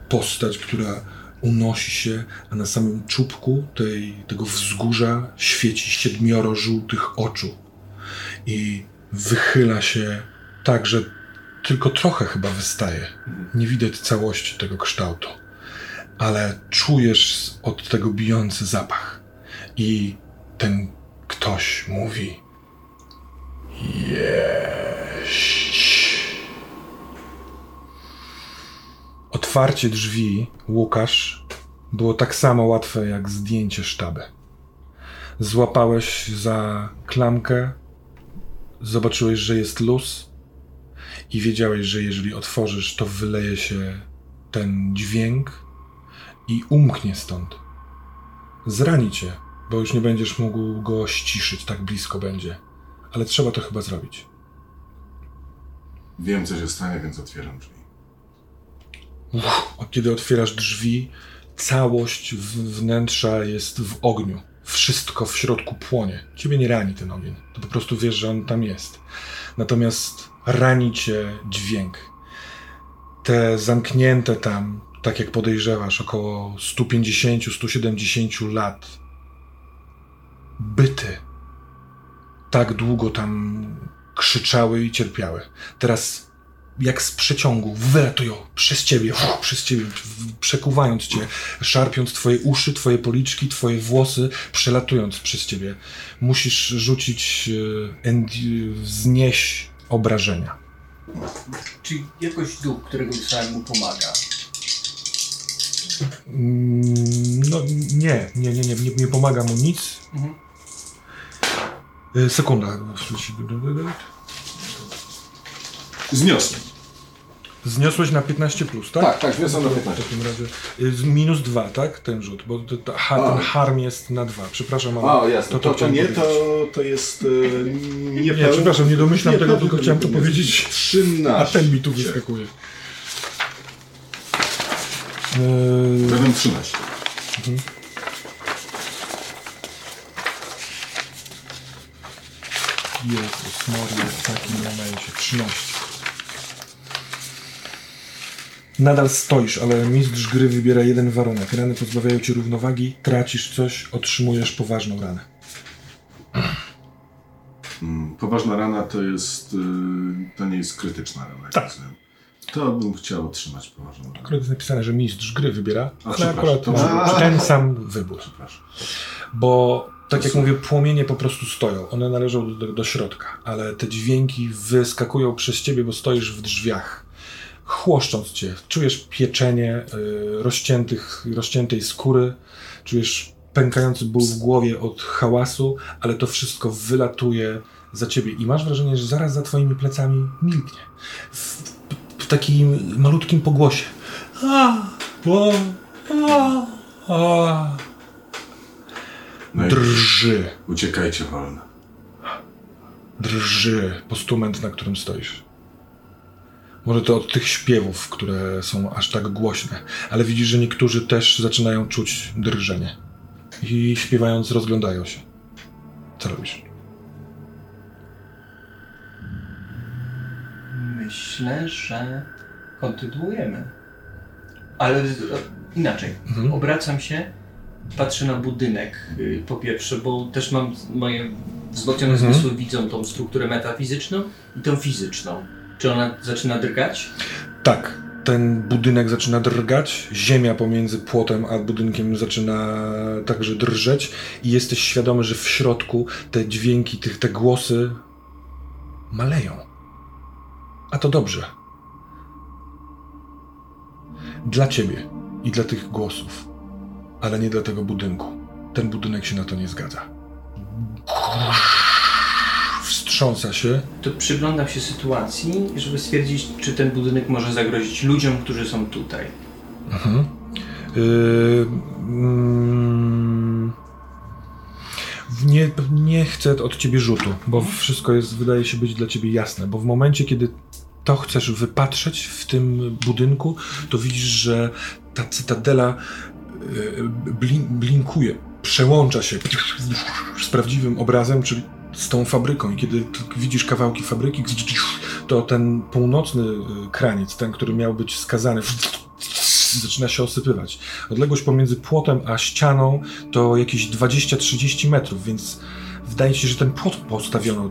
postać, która unosi się, a na samym czubku tej, tego wzgórza świeci siedmioro żółtych oczu. I wychyla się tak, że tylko trochę chyba wystaje. Nie widać całości tego kształtu, ale czujesz od tego bijący zapach. I ten ktoś mówi: Jeść. Otwarcie drzwi, Łukasz, było tak samo łatwe jak zdjęcie sztaby. Złapałeś za klamkę, zobaczyłeś, że jest luz i wiedziałeś, że jeżeli otworzysz, to wyleje się ten dźwięk i umknie stąd. Zrani cię, bo już nie będziesz mógł go ściszyć, tak blisko będzie. Ale trzeba to chyba zrobić. Wiem, co się stanie, więc otwieram drzwi. A kiedy otwierasz drzwi, całość wnętrza jest w ogniu. Wszystko w środku płonie. Ciebie nie rani ten ogień. To po prostu wiesz, że on tam jest. Natomiast rani cię dźwięk. Te zamknięte tam, tak jak podejrzewasz, około 150-170 lat byty tak długo tam krzyczały i cierpiały. Teraz jak z przeciągu wylatują przez ciebie, uff, przez ciebie, przekuwając cię, szarpiąc twoje uszy, twoje policzki, twoje włosy, przelatując przez ciebie. Musisz rzucić e, endi- wznieś obrażenia. Czy jakoś duch, którego wysłałem mu pomaga? Mm, No nie, nie, nie, nie, nie, nie pomaga mu nic. Mhm. E, Sekunda. Zniosłem. Zniosłeś na 15 plus, tak? Tak, tak, zniosłem na no 15. W takim razie y, minus 2, tak? Ten rzut, bo to, to, ha, ten harm jest na 2. Przepraszam, ale A, jasne. to, to, to nie, to, to jest e, nie, pełen... przepraszam, nie domyślam nie, tego, tylko chciałem to powiedzieć. 13. A ten mi tu wyskakuje. Eee... Razem 13. Mhm. Jezus Maria, w takim momencie 13. Nadal stoisz, ale mistrz gry wybiera jeden warunek. Rany pozbawiają cię równowagi, tracisz coś, otrzymujesz poważną ranę. Mm, Poważna rana to jest. y, To nie jest krytyczna rana. jak Tak. rozumiem. To bym chciał otrzymać poważną ranę. Akurat jest napisane, że mistrz gry wybiera, ale przepraszam, akurat to może- ten sam wybór. Przepraszam. Bo tak jak mówię, płomienie po prostu stoją. One należą do, do środka, ale te dźwięki wyskakują przez ciebie, bo stoisz w drzwiach. Chłoszcząc cię. Czujesz pieczenie y, rozciętych, rozciętej skóry, czujesz pękający ból w głowie od hałasu, ale to wszystko wylatuje za ciebie i masz wrażenie, że zaraz za twoimi plecami milknie. W, w takim malutkim pogłosie. A, o, a, a. No Drży. uciekajcie wolno. drży postument, na którym stoisz. Może to od tych śpiewów, które są aż tak głośne, ale widzisz, że niektórzy też zaczynają czuć drżenie. I śpiewając rozglądają się. Co robisz? Myślę, że kontynuujemy. Ale inaczej. Mhm. Obracam się, patrzę na budynek y, po pierwsze, bo też mam moje wzmocnione Mhm. zmysły widzą tą strukturę metafizyczną i tą fizyczną. Czy ona zaczyna drgać? Tak, ten budynek zaczyna drgać, ziemia pomiędzy płotem a budynkiem zaczyna także drżeć i jesteś świadomy, że w środku te dźwięki, tych, te głosy maleją. A to dobrze. Dla ciebie i dla tych głosów, ale nie dla tego budynku. Ten budynek się na to nie zgadza. Wstrząsa się, To przyglądam się sytuacji, żeby stwierdzić, czy ten budynek może zagrozić ludziom, którzy są tutaj. Mhm. Yy, mm, nie, nie chcę od ciebie rzutu, bo wszystko jest, wydaje się być dla ciebie jasne, bo w momencie, kiedy to chcesz wypatrzeć w tym budynku, to widzisz, że ta cytadela blin, blinkuje, przełącza się z prawdziwym obrazem, czyli z tą fabryką. I kiedy widzisz kawałki fabryki, to ten północny y, kraniec, ten, który miał być skazany, zaczyna się osypywać. Odległość pomiędzy płotem a ścianą to jakieś 20-30 metrów, więc wydaje się, że ten płot postawiono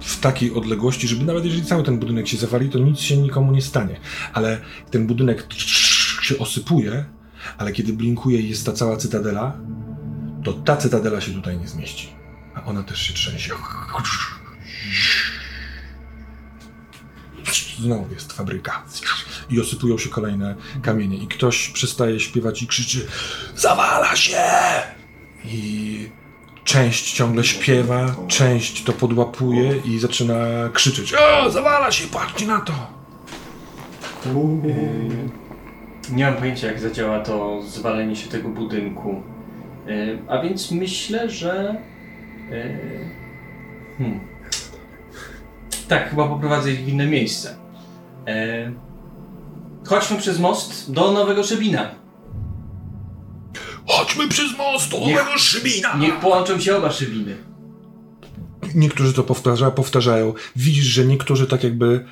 w takiej odległości, żeby nawet jeżeli cały ten budynek się zawali, to nic się nikomu nie stanie. Ale ten budynek się osypuje, ale kiedy blinkuje i jest ta cała cytadela, to ta cytadela się tutaj nie zmieści. A ona też się trzęsie. Znowu jest fabryka. I osypują się kolejne kamienie. I ktoś przestaje śpiewać i krzyczy Zawala się! I część ciągle śpiewa, część to podłapuje i zaczyna krzyczeć O, zawala się, patrzcie na to! Nie mam pojęcia, jak zadziała to zwalenie się tego budynku. E, A więc myślę, że. E, Hmm. Tak, chyba poprowadzę ich w inne miejsce. E, Chodźmy przez most do Nowego Szybina. Chodźmy przez most do Niech- nowego Szybina! Niech połączą się oba Szybiny. Niektórzy to powtarza, powtarzają. Widzisz, że niektórzy tak jakby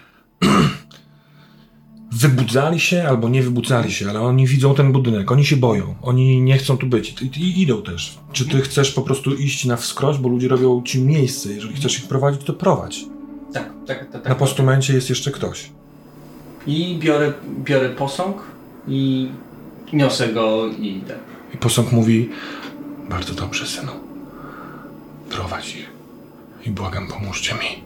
wybudzali się albo nie wybudzali się, ale oni widzą ten budynek, oni się boją, oni nie chcą tu być i, i idą też. Czy ty chcesz po prostu iść na wskroś, bo ludzie robią ci miejsce, jeżeli chcesz ich prowadzić, to prowadź. Tak, tak, tak. tak Na postumencie jest jeszcze ktoś. I biorę, biorę posąg i niosę go i idę. I posąg mówi, bardzo dobrze synu, prowadź ich i błagam pomóżcie mi.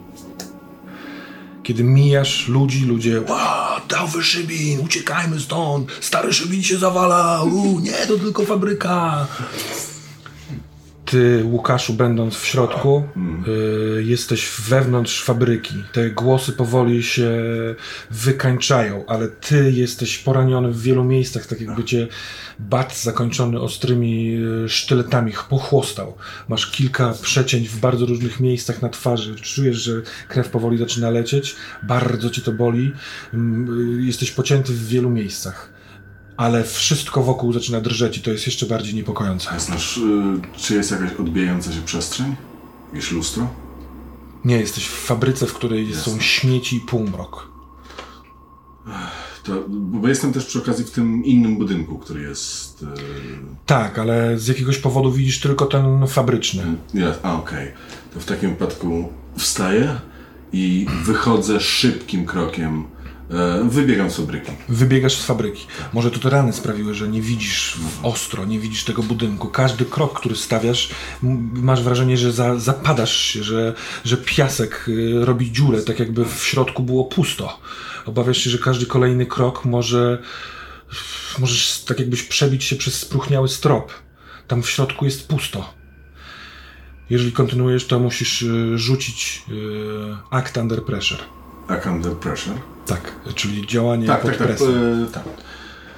Kiedy mijasz ludzi, ludzie, ła, nowy Szybin, uciekajmy stąd, stary Szybin się zawala, u, nie, to tylko fabryka. Ty, Łukaszu, będąc w środku, y, jesteś wewnątrz fabryki. Te głosy powoli się wykańczają, ale ty jesteś poraniony w wielu miejscach, tak jakby cię bat zakończony ostrymi y, sztyletami pochłostał. Masz kilka przecięć w bardzo różnych miejscach na twarzy. Czujesz, że krew powoli zaczyna lecieć. Bardzo cię to boli. Mm, y, Jesteś pocięty w wielu miejscach. Ale wszystko wokół zaczyna drżeć i to jest jeszcze bardziej niepokojące. A znasz, y, czy jest jakaś odbijająca się przestrzeń? Jakieś lustro? Nie, jesteś w fabryce, w której są śmieci i półmrok. To, bo jestem też przy okazji w tym innym budynku, który jest... e, Tak, ale z jakiegoś powodu widzisz tylko ten fabryczny. Ja, a, okej. To w takim wypadku wstaję i wychodzę szybkim krokiem. E, wybiegam z fabryki. Wybiegasz z fabryki. Może to te rany sprawiły, że nie widzisz ostro, nie widzisz tego budynku. Każdy krok, który stawiasz, masz wrażenie, że za, zapadasz się, że, że piasek y, robi dziurę, tak jakby w środku było pusto. Obawiasz się, że każdy kolejny krok może. Możesz tak jakbyś przebić się przez spróchniały strop. Tam w środku jest pusto. Jeżeli kontynuujesz, to musisz y, rzucić y, act under pressure. Act under pressure. Tak, czyli działanie Tak, pod tak, tak. presją. e, tak.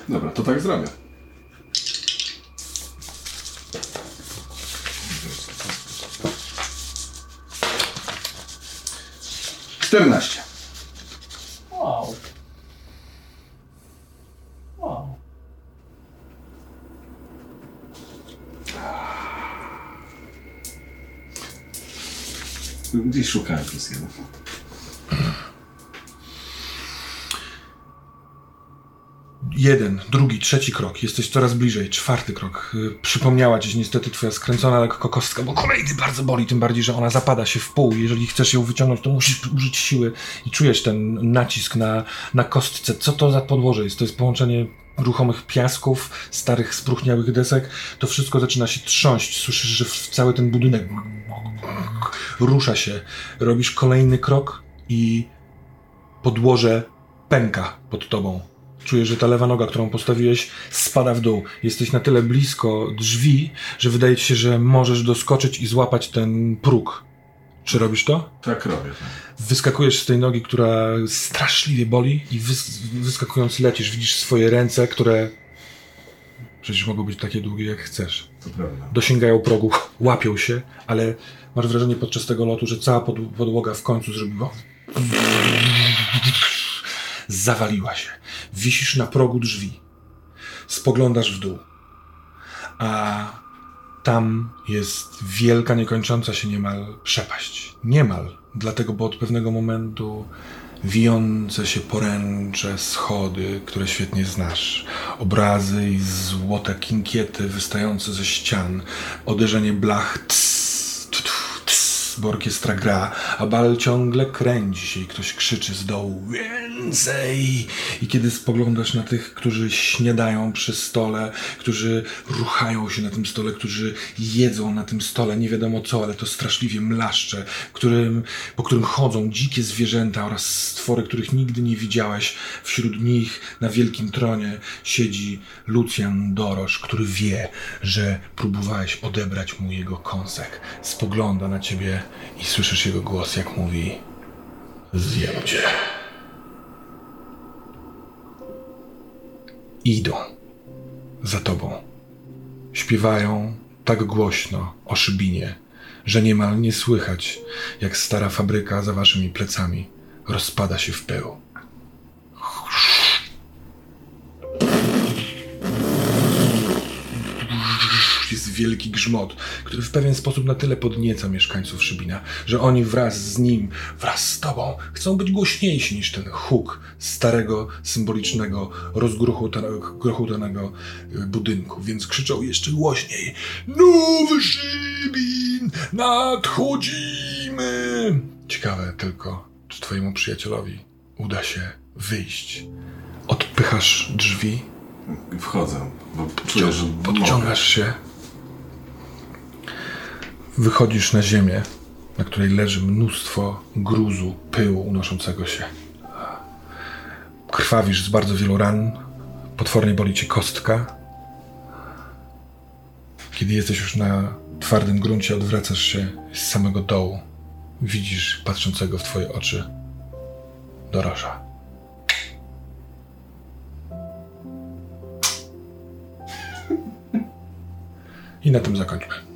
Dobra, to tak zrobię. Czternaście. Wow. Wow. Gdzieś szukałem plus jeden. Drugi, trzeci krok. Jesteś coraz bliżej. Czwarty krok. Y, Przypomniała ci niestety twoja skręcona lekko kostka, bo kolejny bardzo boli, tym bardziej, że ona zapada się w pół. Jeżeli chcesz ją wyciągnąć, to musisz użyć siły i czujesz ten nacisk na, na kostce. Co to za podłoże jest? To jest połączenie ruchomych piasków, starych, spróchniałych desek. To wszystko zaczyna się trząść. Słyszysz, że cały ten budynek rusza się. Robisz kolejny krok i podłoże pęka pod tobą. Czujesz, że ta lewa noga, którą postawiłeś, spada w dół. Jesteś na tyle blisko drzwi, że wydaje ci się, że możesz doskoczyć i złapać ten próg. Czy robisz to? Tak robię. Tak. Wyskakujesz z tej nogi, która straszliwie boli i wys wyskakując lecisz. Widzisz swoje ręce, które przecież mogą być takie długie jak chcesz To prawda. dosięgają progu, łapią się, ale masz wrażenie podczas tego lotu, że cała pod, podłoga w końcu zrobiła. Zawaliła się. Wisisz na progu drzwi. Spoglądasz w dół. A tam jest wielka, niekończąca się niemal przepaść. Niemal. Dlatego, bo od pewnego momentu wijące się poręcze, schody, które świetnie znasz, obrazy i złote kinkiety wystające ze ścian, uderzenie blach, ts, tu, tu, bo orkiestra gra, a bal ciągle kręci się i ktoś krzyczy z dołu więcej. I kiedy spoglądasz na tych, którzy śniadają przy stole, którzy ruchają się na tym stole, którzy jedzą na tym stole, nie wiadomo co, ale to straszliwie mlaszcze, którym, po którym chodzą dzikie zwierzęta oraz stwory, których nigdy nie widziałeś. Wśród nich na wielkim tronie siedzi Lucjan Dorosz, który wie, że próbowałeś odebrać mu jego kąsek. Spogląda na ciebie i słyszysz jego głos, jak mówi: Zjem cię. Idą za tobą. Śpiewają tak głośno o szybinie, że niemal nie słychać, jak stara fabryka za waszymi plecami rozpada się w pył. Wielki grzmot, który w pewien sposób na tyle podnieca mieszkańców Szybina, że oni wraz z nim, wraz z tobą, chcą być głośniejsi niż ten huk starego, symbolicznego, rozgruchotanego y, budynku, więc krzyczą jeszcze głośniej Nowy Szybin! Nadchodzimy! Ciekawe tylko, czy twojemu przyjacielowi uda się wyjść. Odpychasz drzwi, Wchodzę, bo czuję, że podciągasz się. Wychodzisz na ziemię, na której leży mnóstwo gruzu, pyłu unoszącego się. Krwawisz z bardzo wielu ran. Potwornie boli cię kostka. Kiedy jesteś już na twardym gruncie, odwracasz się z samego dołu. Widzisz patrzącego w twoje oczy Dorosza. I na tym zakończmy.